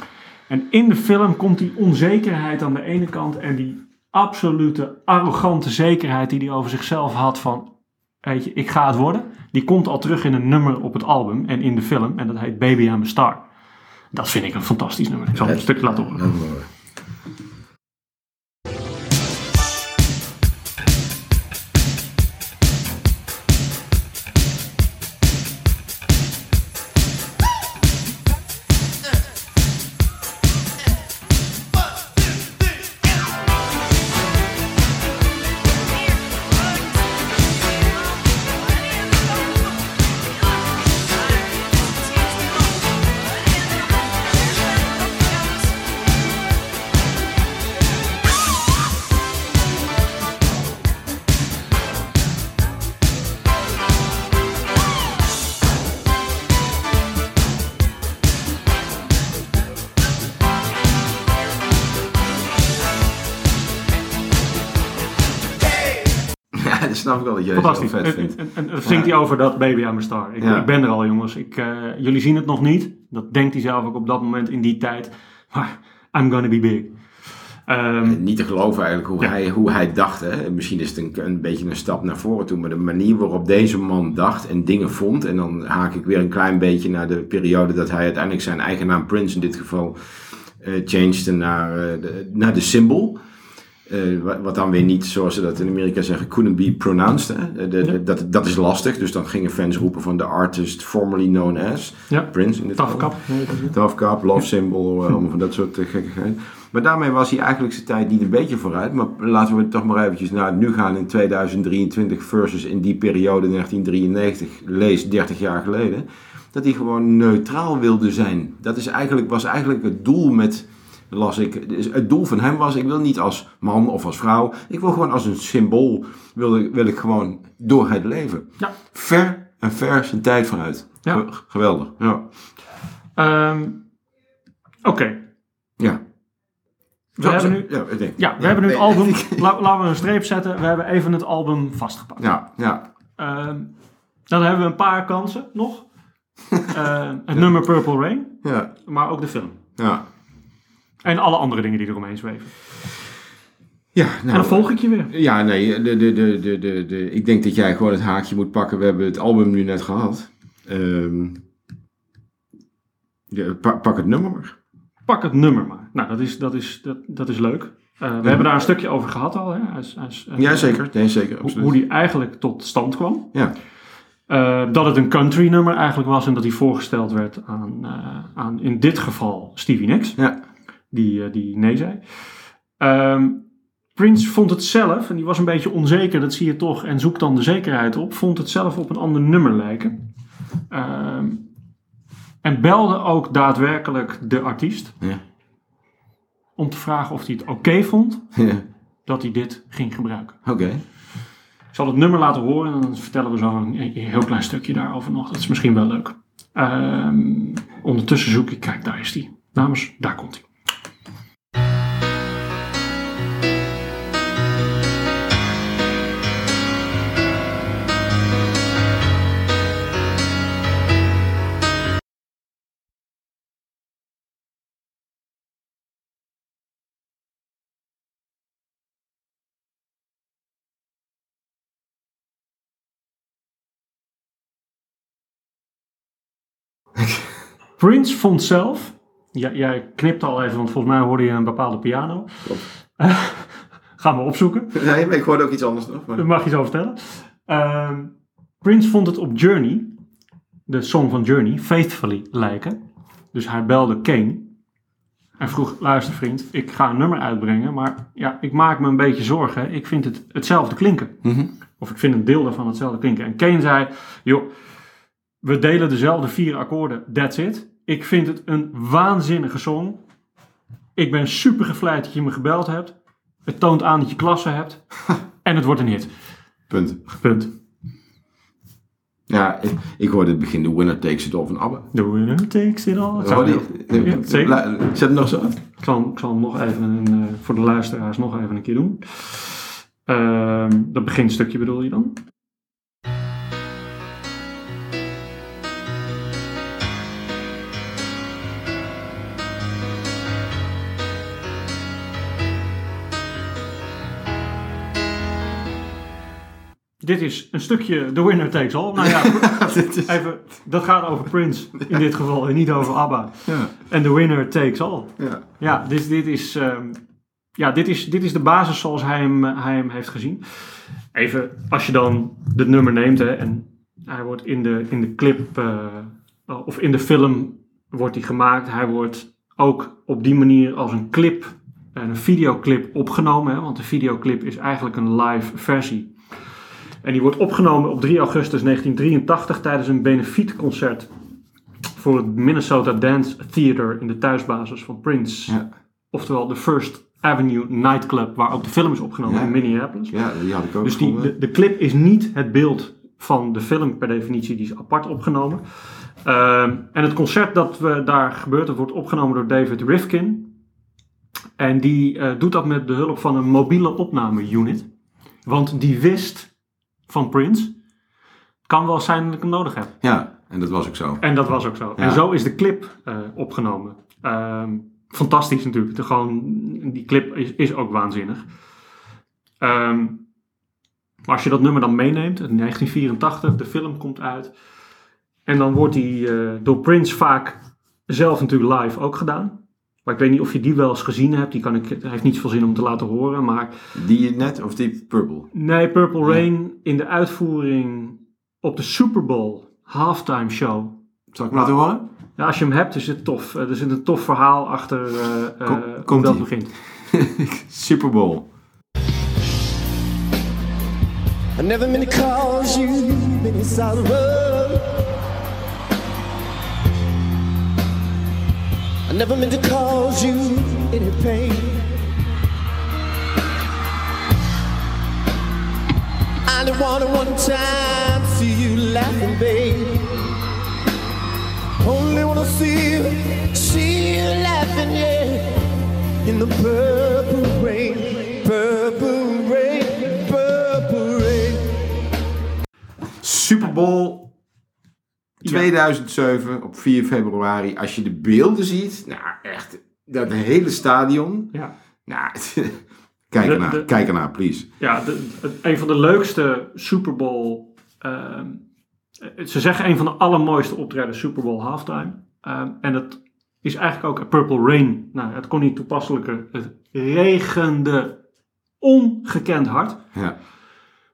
En in de film komt die onzekerheid aan de ene kant en die absolute arrogante zekerheid die hij over zichzelf had van, weet je, ik ga het worden. Die komt al terug in een nummer op het album en in de film en dat heet Baby I'm a Star. Dat vind ik een fantastisch nummer. Ik zal het een stuk laten horen. Ik dat jij Fantastisch. vet En, vindt. en, en, en dan zingt hij over dat Baby I'm a Star. Ik, ik ben er al, jongens. Ik, eh, jullie zien het nog niet. Dat denkt hij zelf ook op dat moment in die tijd. Maar I'm gonna be big. Ehm, Niet te geloven eigenlijk hoe, Ja. hij, hoe hij dacht. Hè. Misschien is het een, een beetje een stap naar voren toe. Maar de manier waarop deze man dacht en dingen vond. En dan haak ik weer een klein beetje naar de periode dat hij uiteindelijk zijn eigen naam Prince in dit geval eh changed naar, eh, de, naar de symbol. Eh, wat, dan weer niet, zoals ze dat in Amerika zeggen, couldn't be pronounced. Hè. De- dat, dat is lastig. Dus dan gingen fans roepen van de artist formerly known as. ja, Prince in dit tough geval. kap. heet dat. Tough Cup, Love Symbol, eh, allemaal van dat soort eh, gekkigheid. Maar daarmee was hij eigenlijk zijn tijd niet een beetje vooruit. Maar laten we toch maar eventjes naar het nu gaan in 2023 versus in die periode 1993, lees 30 jaar geleden. Dat hij gewoon neutraal wilde zijn. Dat is eigenlijk, was eigenlijk het doel met, las ik, dus het doel van hem was, ik wil niet als man of als vrouw. Ik wil gewoon als een symbool, wil ik, wil ik gewoon door het leven. Ja. Ver en ver zijn tijd vooruit. Ja. Ge- Geweldig, ja. Ehm, Oké, Ja. we hebben nu... Ja, ik denk- Ja, we hebben nu het album. La- laten we een streep zetten. We hebben even het album vastgepakt. Ja, ja. Ehm, dan hebben we een paar kansen nog. Ehm, het nummer Purple Rain, Ja, maar ook de film. ja. En alle andere dingen die eromheen zweven. Ja, En nou, dan volg ik je weer. ja, nee, de, de, de, de, de, de, ik denk dat jij gewoon het haakje moet pakken. We hebben het album nu net gehad. Ehm, ja, pa- pak het nummer maar. Pak het nummer maar. Nou, dat is, dat is, dat, dat is leuk. Eh, we hebben daar een stukje over gehad al. Hè? Als, als, als- Ja, zeker. Nee, zeker. Hoe, die eigenlijk tot stand kwam. Ja. Eh, dat het een country nummer eigenlijk was en dat hij voorgesteld werd aan, eh, aan in dit geval Stevie Nicks, Ja. Die, eh, die nee zei. Ehm, Prince vond het zelf, en die was een beetje onzeker, dat zie je toch, en zoekt dan de zekerheid op, vond het zelf op een ander nummer lijken. Ehm, en belde ook daadwerkelijk de artiest Ja. om te vragen of hij het oké vond Ja. dat hij dit ging gebruiken. Oké. Ik zal het nummer laten horen en dan vertellen we zo een, heel klein stukje daarover nog. Dat is misschien wel leuk. Ehm, ondertussen zoek ik, kijk daar is die. Dames, daar komt hij. Prince vond zelf, ja, jij knipt al even, want volgens mij hoorde je een bepaalde piano. Klopt. Gaan we opzoeken. Nee, maar ik hoorde ook iets anders nog. maar- Dat mag je zo vertellen. Ehm, Prince vond het op Journey, de song van Journey, Faithfully lijken. Dus hij belde Kane en vroeg, luister vriend, ik ga een nummer uitbrengen, maar ja, ik maak me een beetje zorgen. Ik vind het hetzelfde klinken. Mhm. Of ik vind een deel daarvan hetzelfde klinken. En Kane zei, joh, we delen dezelfde vier akkoorden, that's it. Ik vind het een waanzinnige song. Ik ben super gevleid dat je me gebeld hebt. Het toont aan dat je klasse hebt. en het wordt een hit. Punt. Punt. Ja, ik, ik hoorde het begin de winner takes it all van ABBA. The winner takes it all. Ja, zeker. Zet het nog zo af. ik zal, ik zal hem nog even, een, eh, voor de luisteraars nog even een keer doen. Ehm, dat beginstukje bedoel je dan? Dit is een stukje The Winner Takes All. Nou ja, is- even, dat gaat over Prince in dit geval en niet over ABBA. ja, En The Winner Takes All. ja. Ja, dit, dit, is, ehm, ja dit, is, dit is de basis zoals hij hem, eh, hij hem heeft gezien. Even, als je dan het nummer neemt hè, en hij wordt in de, in de clip eh, of in de film wordt hij gemaakt. Hij wordt ook op die manier als een clip, een videoclip opgenomen. Hè, want de videoclip is eigenlijk een live versie. En die wordt opgenomen op 3 augustus 1983 tijdens een benefietconcert voor het Minnesota Dance Theater in de thuisbasis van Prince. Ja. Oftewel de First Avenue Nightclub, waar ook de film is opgenomen Ja. in Minneapolis. Ja, die had ik ook Dus die, de, de clip is niet het beeld van de film per definitie, die is apart opgenomen. Ehm, en het concert dat we daar gebeurt, dat wordt opgenomen door David Rifkin. En die eh, doet dat met de hulp van een mobiele opname-unit. Want die wist van Prince. Kan wel zijn dat ik hem nodig heb. Ja, en dat was ook zo. En dat was ook zo. Ja. En zo is de clip eh, opgenomen. Ehm, fantastisch natuurlijk. De, gewoon, die clip is, is ook waanzinnig. Ehm, maar als je dat nummer dan meeneemt, in 1984, de film komt uit. En dan wordt die eh, door Prince vaak zelf natuurlijk live ook gedaan. Maar ik weet niet of je die wel eens gezien hebt. Die kan ik, het heeft niet zoveel zin om te laten horen. Maar Die net of die Purple? nee, Purple Rain in de uitvoering op de Super Bowl halftime show. Zal ik hem laten horen? Ja, als je hem hebt, is het tof. Eh, Er zit een tof verhaal achter eh eh, Kom- dat begint. Super Bowl. I never meant to cause you any sorrow. I never meant to cause you any pain. I wanted one time to see you laughing, babe. Only wanna see you, see you laughing, yeah. In the purple rain, purple rain, purple rain. Super Bowl 2007 op 4 februari. Als je de beelden ziet, nou echt, dat hele stadion. Ja, Nou, kijk De- ernaar, de- kijk ernaar, please. ja de, een van de leukste Super Bowl. ehm, eh, ze zeggen een van de allermooiste optredens Super Bowl halftime. Ehm, en het is eigenlijk ook Purple Rain. Nou, het kon niet toepasselijker. Het regende ongekend hard. Ja.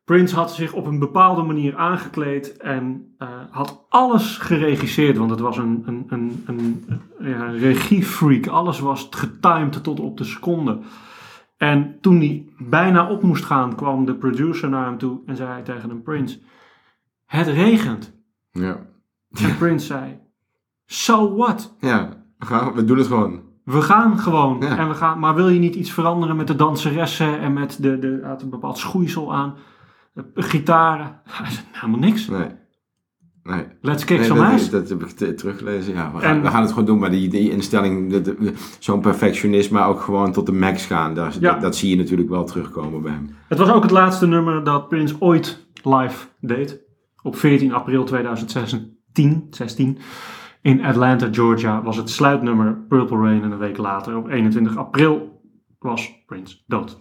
Prince had zich op een bepaalde manier aangekleed en eh, had alles geregisseerd, want het was een, een, een, een, ja, regiefreak. Alles was getimed tot op de seconde. En toen hij bijna op moest gaan, kwam de producer naar hem toe en zei hij tegen hem: Prince, het regent. Ja. En Prince zei: So what? Ja, we, doen het gewoon. We gaan gewoon. Ja. En we gaan, maar wil je niet iets veranderen met de danseressen en met de, de, een bepaald schoeisel aan, gitaren? Hij Helemaal niks. Nee. Nee. Let's kick Nee, some ass. dat heb ik te- teruggelezen. Ja, we, gaan, we gaan het gewoon doen, maar die, die instelling, zo'n perfectionisme ook gewoon tot de max gaan, daar, Ja. dat, dat zie je natuurlijk wel terugkomen bij hem. Het was ook het laatste nummer dat Prince ooit live deed. Op 14 april 2016 16, in Atlanta, Georgia, was het sluitnummer Purple Rain. En een week later, op 21 april, was Prince dood.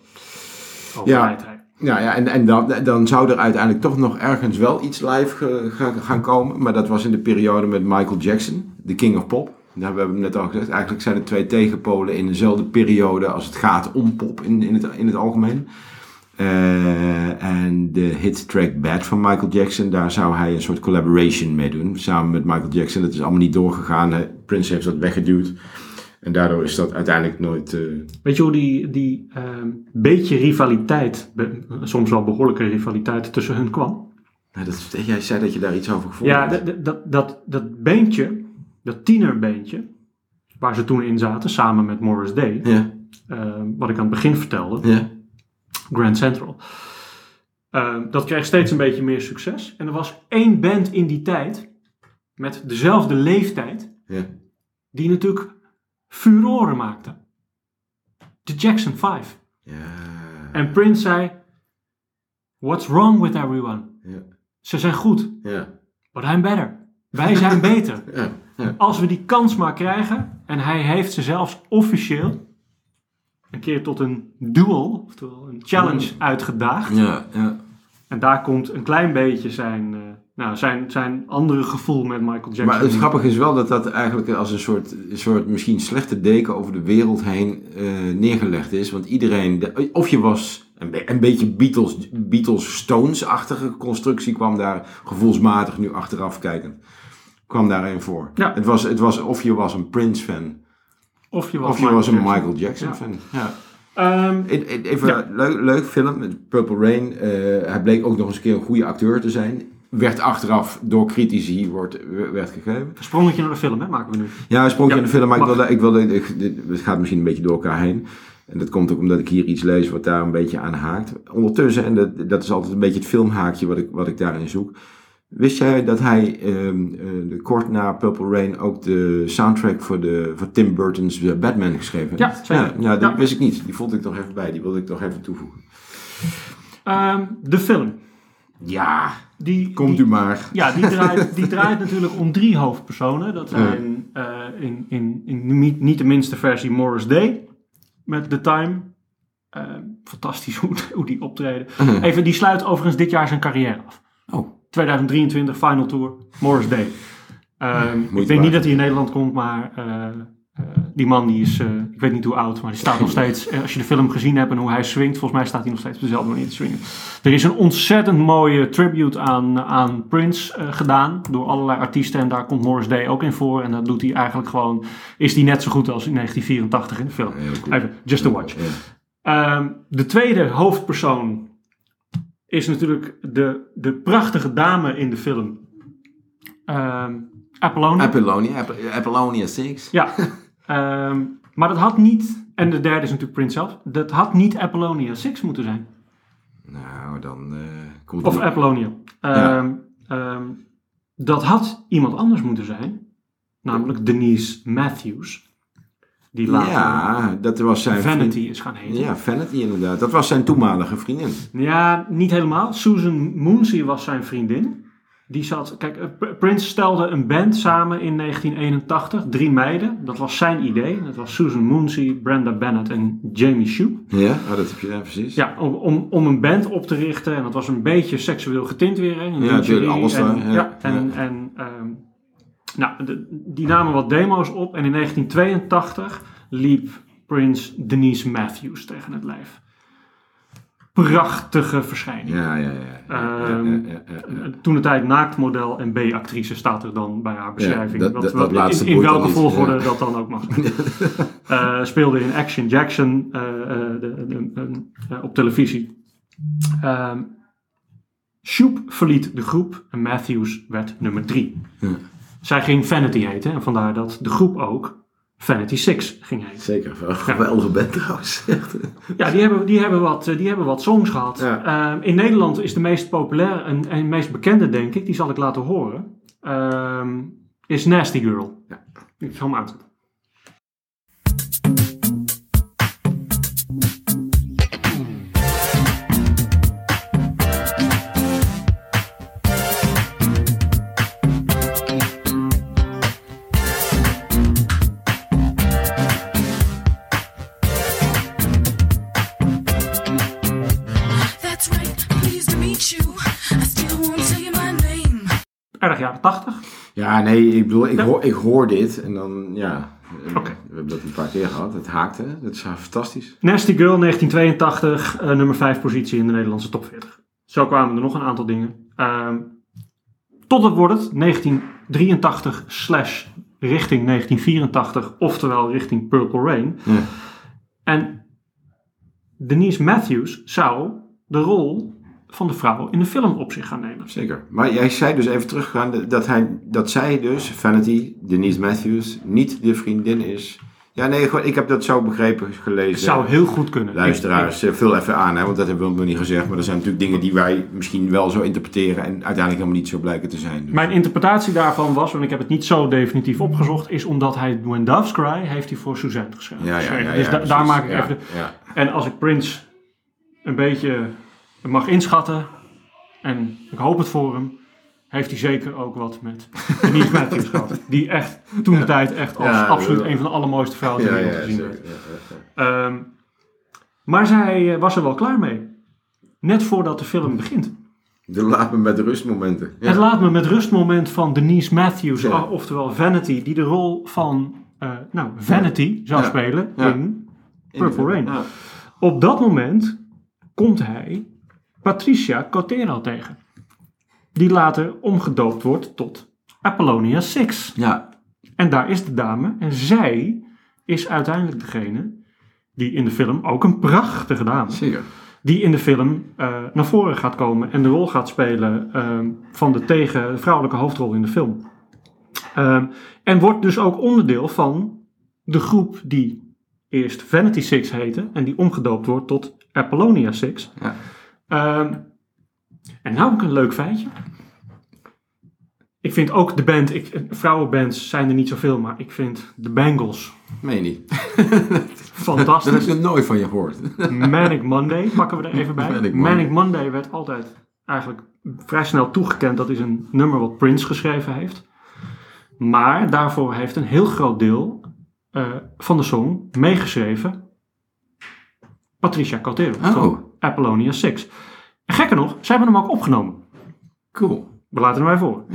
Overlijdt hij. Ja, ja en, en dan, dan zou er uiteindelijk toch nog ergens wel iets live gaan- komen. Maar dat was in de periode met Michael Jackson, de King of Pop. Daar hebben we net al gezegd. Eigenlijk zijn er twee tegenpolen in dezelfde periode als het gaat om pop in, in, het, in het algemeen. Eh, en de hit track Bad van Michael Jackson, daar zou hij een soort collaboration mee doen. Samen met Michael Jackson. Dat is allemaal niet doorgegaan. Prince heeft dat weggeduwd. En daardoor is dat uiteindelijk nooit... eh, Weet je hoe die, die ehm, beetje rivaliteit, be- soms wel behoorlijke rivaliteit tussen hun kwam? nou, dat, jij zei dat je daar iets over gevonden Ja, had. dat, dat, dat, dat beentje, dat tienerbeentje, waar ze toen in zaten, samen met Morris Day, Ja, eh, wat ik aan het begin vertelde, ja. Grand Central. Eh, dat kreeg steeds een beetje meer succes. En er was één band in die tijd, met dezelfde leeftijd, Ja. die natuurlijk furoren maakte. De Jackson 5. Ja. En Prince zei, what's wrong with everyone? Ja. Ze zijn goed, Ja. but I'm better. Wij zijn beter. Als we die kans maar krijgen, en hij heeft ze zelfs officieel een keer tot een duel, oftewel een challenge uitgedaagd. En daar komt een klein beetje zijn, eh, nou, zijn, zijn andere gevoel met Michael Jackson. Maar het grappige is wel dat dat eigenlijk als een soort, een soort misschien slechte deken over de wereld heen eh, neergelegd is. Want iedereen, de- of je was een, be- een beetje Beatles, Beatles Stones-achtige constructie kwam daar gevoelsmatig nu achteraf kijkend. Kwam daarin voor. Ja. Het was, het was of je was een Prince-fan, Of je was, of je was een Jackson. Michael Jackson-fan. Ja. Ehm, E- e- Even Ja. leuk, leuk film, met Purple Rain. Eh, hij bleek ook nog eens een keer een goede acteur te zijn. Werd achteraf door critici wordt, werd gegeven. sprongetje naar de film, hè, maken we nu. Ja, een sprongje Ja, in de film, maar ik wilde, ik wilde, ik- het gaat misschien een beetje door elkaar heen. En dat komt ook omdat ik hier iets lees wat daar een beetje aan haakt. Ondertussen, en dat, dat is altijd een beetje het filmhaakje wat ik, wat ik daarin zoek. Wist jij dat hij ehm, eh, kort na Purple Rain ook de soundtrack voor, de, voor Tim Burton's eh, Batman geschreven heeft? Ja, zeker. Ja, dat Ja. wist ik niet. Die vond ik nog even bij. Die wilde ik nog even toevoegen. Ehm, de film. Ja, Die, komt die, u maar. Ja, die draait, die draait natuurlijk om drie hoofdpersonen. Dat zijn eh, in, in, in niet, niet de minste versie Morris Day met The Time. Eh, fantastisch hoe, hoe die optreden. Even, die sluit overigens dit jaar zijn carrière af. Oh. 2023 Final Tour, Morris Day. Ehm, ik denk niet dat hij in Nederland komt, maar eh, die man die is, eh, ik weet niet hoe oud, maar die staat nog steeds, eh, als je de film gezien hebt en hoe hij swingt, volgens mij staat hij nog steeds op dezelfde manier te swingen. Er is een ontzettend mooie tribute aan, aan Prince eh, gedaan door allerlei artiesten en daar komt Morris Day ook in voor en dat doet hij eigenlijk gewoon, is hij net zo goed als in 1984 in de film. Even, just to watch. Ja. Ehm, de tweede hoofdpersoon is natuurlijk de, de prachtige dame in de film. Ehm Apollonia. Apollonia, Apollonia 6. ja. Ehm, maar dat had niet, en de derde is natuurlijk Prince zelf, dat had niet Apollonia 6 moeten zijn. Nou, dan eh, komt Of Apollonia. Ja. Ehm, ehm, dat had iemand anders moeten zijn. Namelijk Denise Matthews. Die later Ja, dat was zijn Vanity vriend- is gaan heten. Ja, Vanity inderdaad. Dat was zijn toenmalige vriendin. Ja, niet helemaal. Susan Moonsey was zijn vriendin. Die zat, kijk, eh, Prince stelde een band samen in 1981, drie meiden. Dat was zijn idee. Dat was Susan Moonsey, Brenda Bennett en Jamie Shoup. Ja, oh, dat heb je ja, precies. Ja, om, om, om een band op te richten. En dat was een beetje seksueel getint weer. Hè, Ja, natuurlijk, alles en, daar, ja, ja. en, Ja. en ehm, nou, de- die namen wat demo's op. En in 1982 liep Prince Denise Matthews tegen het lijf. Prachtige verschijning. Ja, ja, ja. ja, Ehm, ja, ja, ja. Toen de tijd naaktmodel en B-actrice staat er dan bij haar beschrijving. dat- Wat- dat- wat- dat laatste in, welke volgorde dat dan ook mag. Eh, speelde in Action Jackson eh, eh, de, de- de- op televisie. Ehm Shoop verliet de groep en Matthews werd nummer drie. Ja. Zij ging Vanity heten en vandaar dat de groep ook Vanity Six ging heten. Zeker. Een geweldige band trouwens. Ja, die hebben, die hebben, wat, eh, die hebben wat songs gehad. Ja. Ehm, in Nederland is de meest populaire en, en meest bekende, denk ik, die zal ik laten horen, ehm, is Nasty Girl. Ja. Ik zal hem uitzetten. Jaren 80. Ja, nee, ik bedoel, ik, Ja. hoor, ik hoor dit en dan, ja. We hebben dat een paar keer gehad. Het haakte. Dat is fantastisch. Nasty Girl 1982, eh, nummer 5 positie in de Nederlandse top 40. Zo kwamen er nog een aantal dingen. Ehm, tot het wordt het 1983 slash richting 1984, oftewel richting Purple Rain. Ja. En Denise Matthews zou de rol van de vrouw in de film op zich gaan nemen. Zeker. Maar jij zei dus even teruggaan dat, hij, dat zij dus, Vanity, Denise Matthews, niet de vriendin is. Ja, nee, gewoon, ik heb dat zo begrepen gelezen. Het zou heel goed kunnen. Luisteraars, eh, vul even aan, hè, want dat hebben we nog niet gezegd. Maar er zijn natuurlijk dingen die wij misschien wel zo interpreteren en uiteindelijk helemaal niet zo blijken te zijn. Dus- Mijn interpretatie daarvan was, want ik heb het niet zo definitief opgezocht, is omdat hij When Doves Cry heeft hij voor Suzanne geschreven. ja, ja, ja, dus ja, da- precies. daar maak ik even... de-. En als ik Prince een beetje mag inschatten, en ik hoop het voor hem, heeft hij zeker ook wat met Denise Matthews gehad. Die echt toen de tijd echt als Ja, absoluut een van de allermooiste vrouwen ja, ooit gezien ja. Ehm, maar zij eh, was er wel klaar mee. Net voordat de film begint. De laat me met rustmomenten. Ja. Het laat me met rustmoment van Denise Matthews, Ja. oftewel Vanity, die de rol van eh, nou, Vanity zou spelen in Purple Rain. Op dat moment komt hij Patricia Cotero tegen. Die later omgedoopt wordt tot Apollonia 6. ja, En daar is de dame. En zij is uiteindelijk degene die in de film, ook een prachtige dame, zeker. die in de film eh, naar voren gaat komen en de rol gaat spelen ehm, van de tegen vrouwelijke hoofdrol in de film. Ehm, en wordt dus ook onderdeel van de groep die eerst Vanity Six heette en die omgedoopt wordt tot Apollonia Six. Ja. Ehm, en nou ik een leuk feitje. Ik vind ook de band, ik, vrouwenbands zijn er niet zoveel, maar ik vind de Bangles Meen je niet. Dat heb fantastisch. ik nog nooit van je gehoord. Manic Monday pakken we er even bij. Manic Manic Monday. Werd altijd eigenlijk vrij snel toegekend dat is een nummer wat Prince geschreven heeft. Maar daarvoor heeft een heel groot deel eh, van de song meegeschreven Patricia Cotero Oh. Apollonia 6. En gekker nog, zij hebben hem ook opgenomen. Cool. We laten hem even voor.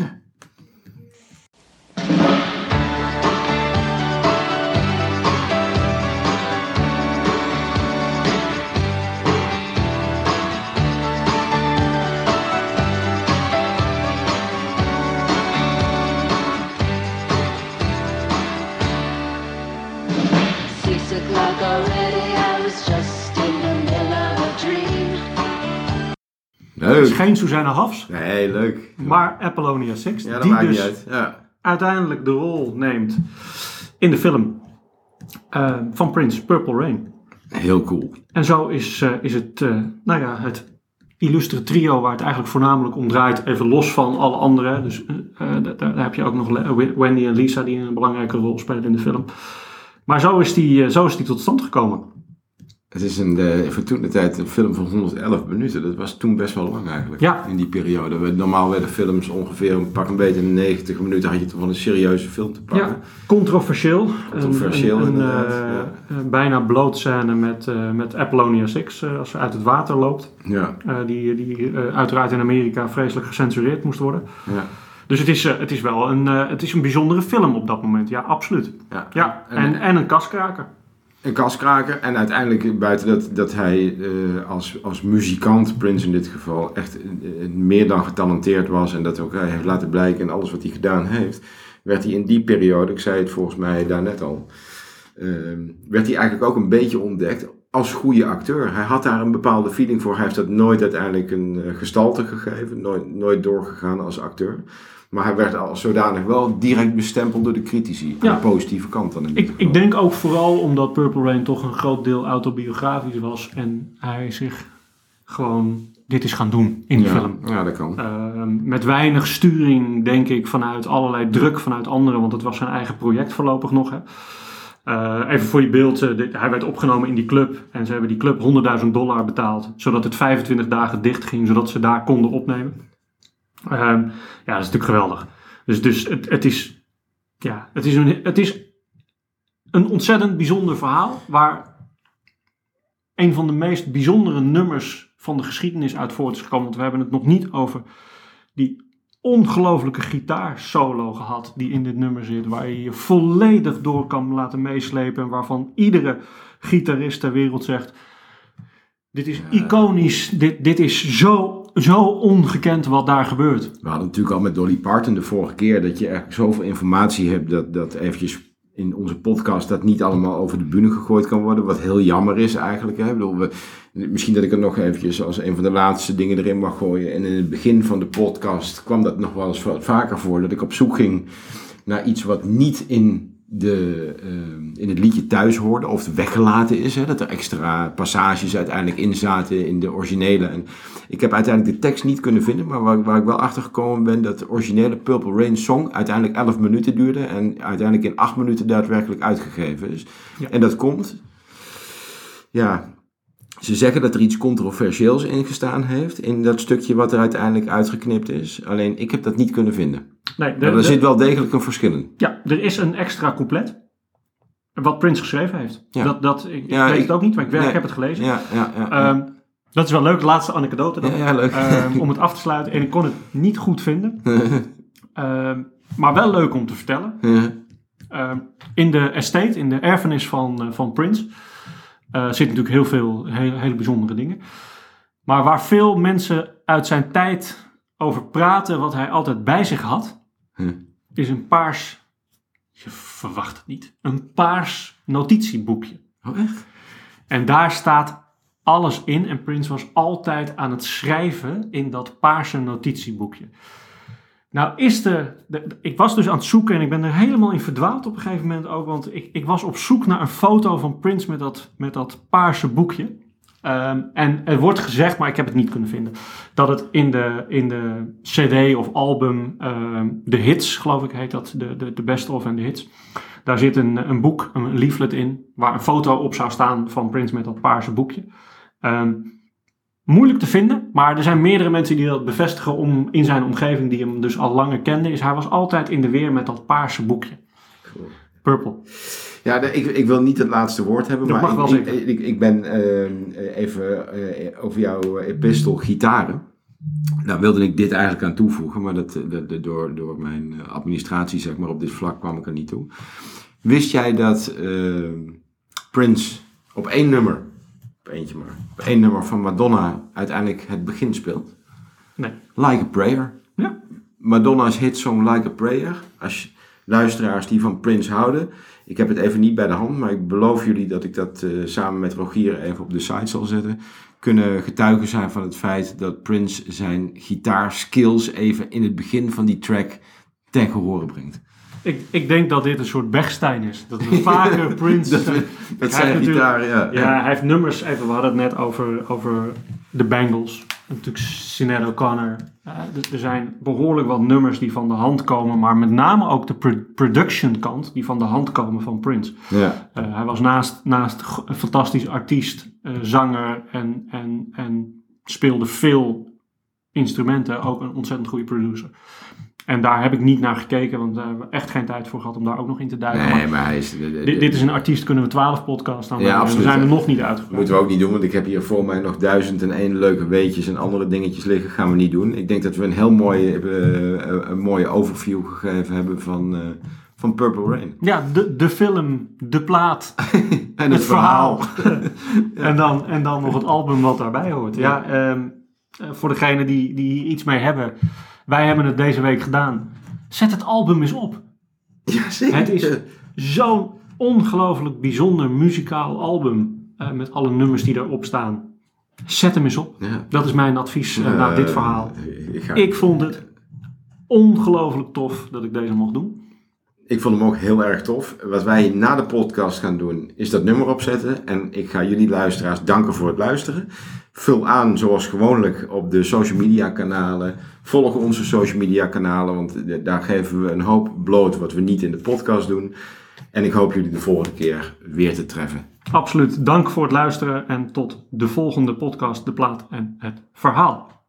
Het is geen Susanna Hafs, Nee, leuk. maar Apollonia 6. Ja, dat die maakt dus niet uit. Ja. uiteindelijk de rol neemt in de film eh, van Prince, Purple Rain. Heel cool. En zo is, eh, is het, eh, nou ja, het illustre trio waar het eigenlijk voornamelijk om draait, even los van alle anderen. Dus daar, daar heb je ook nog Wendy en Lisa die een belangrijke rol spelen in de film. Maar zo is die, zo is die tot stand gekomen. Het is een, voor toen de tijd een film van 111 minuten. Dat was toen best wel lang eigenlijk. Ja. In die periode. We- Normaal werden films ongeveer een pak een beetje 90 minuten. Had je toch wel een serieuze film te pakken. Ja, controversieel. Controversieel, Een, een, een, inderdaad, eh, ja. een bijna blootscène met, eh, met Apollonia 6 eh, als ze uit het water loopt. Ja. Die die uiteraard in Amerika vreselijk gecensureerd moest worden. ja. Dus het is, het is wel een, het is een bijzondere film op dat moment. Ja, absoluut. ja. Ja, En- en, en een kaskraker. Een kaskraker. En uiteindelijk, buiten dat, dat hij eh, als, als muzikant, Prince in dit geval, echt eh, eh, meer dan getalenteerd was. En dat ook hij heeft laten blijken in alles wat hij gedaan heeft. Werd hij in die periode, ik zei het volgens mij daarnet al, eh, werd hij eigenlijk ook een beetje ontdekt als goede acteur. Hij had daar een bepaalde feeling voor. Hij heeft dat nooit uiteindelijk een eh, gestalte gegeven. Nooit, nooit doorgegaan als acteur. Maar hij werd als zodanig wel direct bestempeld door de critici. Aan Ja. de positieve kant dan in Ik, ik denk ook vooral omdat Purple Rain toch een groot deel autobiografisch was. En hij zich gewoon dit is gaan doen in die ja, film. Ja, dat kan. Uh, met weinig sturing, denk ik, vanuit allerlei druk vanuit anderen. Want het was zijn eigen project voorlopig nog. Hè. Uh, even voor je beeld, uh, dit, hij werd opgenomen in die club. En ze hebben die club 100.000 dollar betaald. Zodat het 25 dagen dicht ging, zodat ze daar konden opnemen. Uh, ja, dat is natuurlijk geweldig. Dus, dus het, het, is, ja, het, is een, het is een ontzettend bijzonder verhaal. Waar een van de meest bijzondere nummers van de geschiedenis uit voort is gekomen. Want we hebben het nog niet over die ongelofelijke gitaarsolo gehad die in dit nummer zit. Waar je je volledig door kan laten meeslepen. En waarvan iedere gitarist ter wereld zegt... Dit is iconisch. Dit, dit is zo, zo ongekend wat daar gebeurt. We hadden natuurlijk al met Dolly Parton de vorige keer... dat je eigenlijk zoveel informatie hebt dat, dat eventjes in onze podcast dat niet allemaal over de bühne gegooid kan worden. Wat heel jammer is eigenlijk. Hè? Ik bedoel, we, misschien dat ik er nog eventjes als een van de laatste dingen erin mag gooien. En in het begin van de podcast kwam dat nog wel eens vaker voor. Dat ik op zoek ging naar iets wat niet in, de, uh, in het liedje thuis hoorde. Of weggelaten is. Hè? Dat er extra passages uiteindelijk in zaten in de originele. En ik heb uiteindelijk de tekst niet kunnen vinden. Maar waar, waar ik wel achter gekomen ben dat de originele Purple Rain song uiteindelijk 11 minuten duurde. En uiteindelijk in 8 minuten daadwerkelijk uitgegeven is. Ja. En dat komt. Ja, ze zeggen dat er iets controversieels in gestaan heeft. In dat stukje wat er uiteindelijk uitgeknipt is. Alleen ik heb dat niet kunnen vinden. Nee, maar er zit wel degelijk een verschil in. Ja, er is een extra couplet. Wat Prince geschreven heeft. Ja. Dat, dat, ik ja, weet ik, het ook niet, maar ik, nee, ik heb het gelezen. Ja, ja, ja, um, dat is wel leuk, de laatste anekdote dan. Ja, ja leuk. Um, om het af te sluiten. En ik kon het niet goed vinden. um, maar wel leuk om te vertellen. in de estate, in de erfenis van, uh, van Prince... Uh, zitten natuurlijk heel veel hele, hele bijzondere dingen. Maar waar veel mensen uit zijn tijd over praten... wat hij altijd bij zich had... is een paars... Je verwacht het niet. Een paars notitieboekje. Oh, echt? En daar staat alles in. En Prince was altijd aan het schrijven in dat paarse notitieboekje. Nou is de, de, Ik was dus aan het zoeken en ik ben er helemaal in verdwaald op een gegeven moment ook. Want ik, ik was op zoek naar een foto van Prince met dat, met dat paarse boekje. Um, en er wordt gezegd, maar ik heb het niet kunnen vinden, dat het in de, in de CD of album, um, de hits, geloof ik heet dat, de, de, de best of en de hits. Daar zit een, een boek, een leaflet in, waar een foto op zou staan van Prince met dat paarse boekje. Um, Moeilijk te vinden, maar er zijn meerdere mensen die dat bevestigen om, in zijn omgeving, die hem dus al langer kenden. Is hij was altijd in de weer met dat paarse boekje. Purple. Ja, de- ik, ik wil niet het laatste woord hebben, Dat maar ik, ik, ben ehm, even eh, over jouw epistel gitaren. Daar wilde ik dit eigenlijk aan toevoegen, maar dat, eh, dat, dat- door, door mijn eh, administratie zeg maar, op dit vlak kwam ik er niet toe. Wist jij dat ehm, Prince op één nummer, eentje maar, één nummer van Madonna uiteindelijk het begin speelt? Nee. Like a Prayer. Ja. Madonna's hitsong Like a Prayer. Als je- luisteraars die van Prince houden. Ik heb het even niet bij de hand, maar ik beloof jullie dat ik dat eh, samen met Rogier even op de site zal zetten. Kunnen getuigen zijn van het feit dat Prince zijn gitaarskills even in het begin van die track ten gehore brengt. Ik, ik denk dat dit een soort Bechstein is. Dat we vaker Prince... Dat, we, eh, zijn gitaar, ja. Ja, hij heeft nummers. Even, we hadden het net over, over de Bengals. Natuurlijk Sinead O'Connor. Eh, er- zijn behoorlijk wat nummers die van de hand komen. Maar met name ook de pro- production kant die van de hand komen van Prince. ja. Eh, hij was naast, naast een fantastisch artiest, zanger en, en, en speelde veel instrumenten. Ook een ontzettend goede producer. En daar heb ik niet naar gekeken, want daar hebben we echt geen tijd voor gehad om daar ook nog in te duiken. Nee, Maar maar hij is... de- de- dit, dit is een artiest, kunnen we 12 podcasts aan Ja, en absoluut, we zijn er nog niet uitgepraat. Moeten we ook niet doen, want ik heb hier voor mij nog duizend en één leuke weetjes en andere dingetjes liggen. Gaan we niet doen. Ik denk dat we een heel mooie, eh, een mooie overview gegeven hebben van, eh, van Purple Rain. Ja, de, de film, de plaat, En het verhaal. en, dan, en dan nog het album wat daarbij hoort. Ja, ehm, eh, voor degenen die, die iets mee hebben. Wij hebben het deze week gedaan. Zet het album eens op. Ja, zeker. Het is zo'n ongelooflijk bijzonder muzikaal album. eh, met alle nummers die erop staan. Zet hem eens op. Ja. Dat is mijn advies eh, na dit verhaal. Eh, Ik, ga, Ik vond het ongelooflijk tof dat ik deze mocht doen. ik vond hem ook heel erg tof. Wat wij na de podcast gaan doen, is dat nummer opzetten. En ik ga jullie luisteraars danken voor het luisteren. Vul aan zoals gewoonlijk op de social media kanalen. Volg onze social media kanalen, want daar geven we een hoop bloot wat we niet in de podcast doen. En ik hoop jullie de volgende keer weer te treffen. Absoluut. Dank voor het luisteren en tot de volgende podcast, De Plaat en het Verhaal.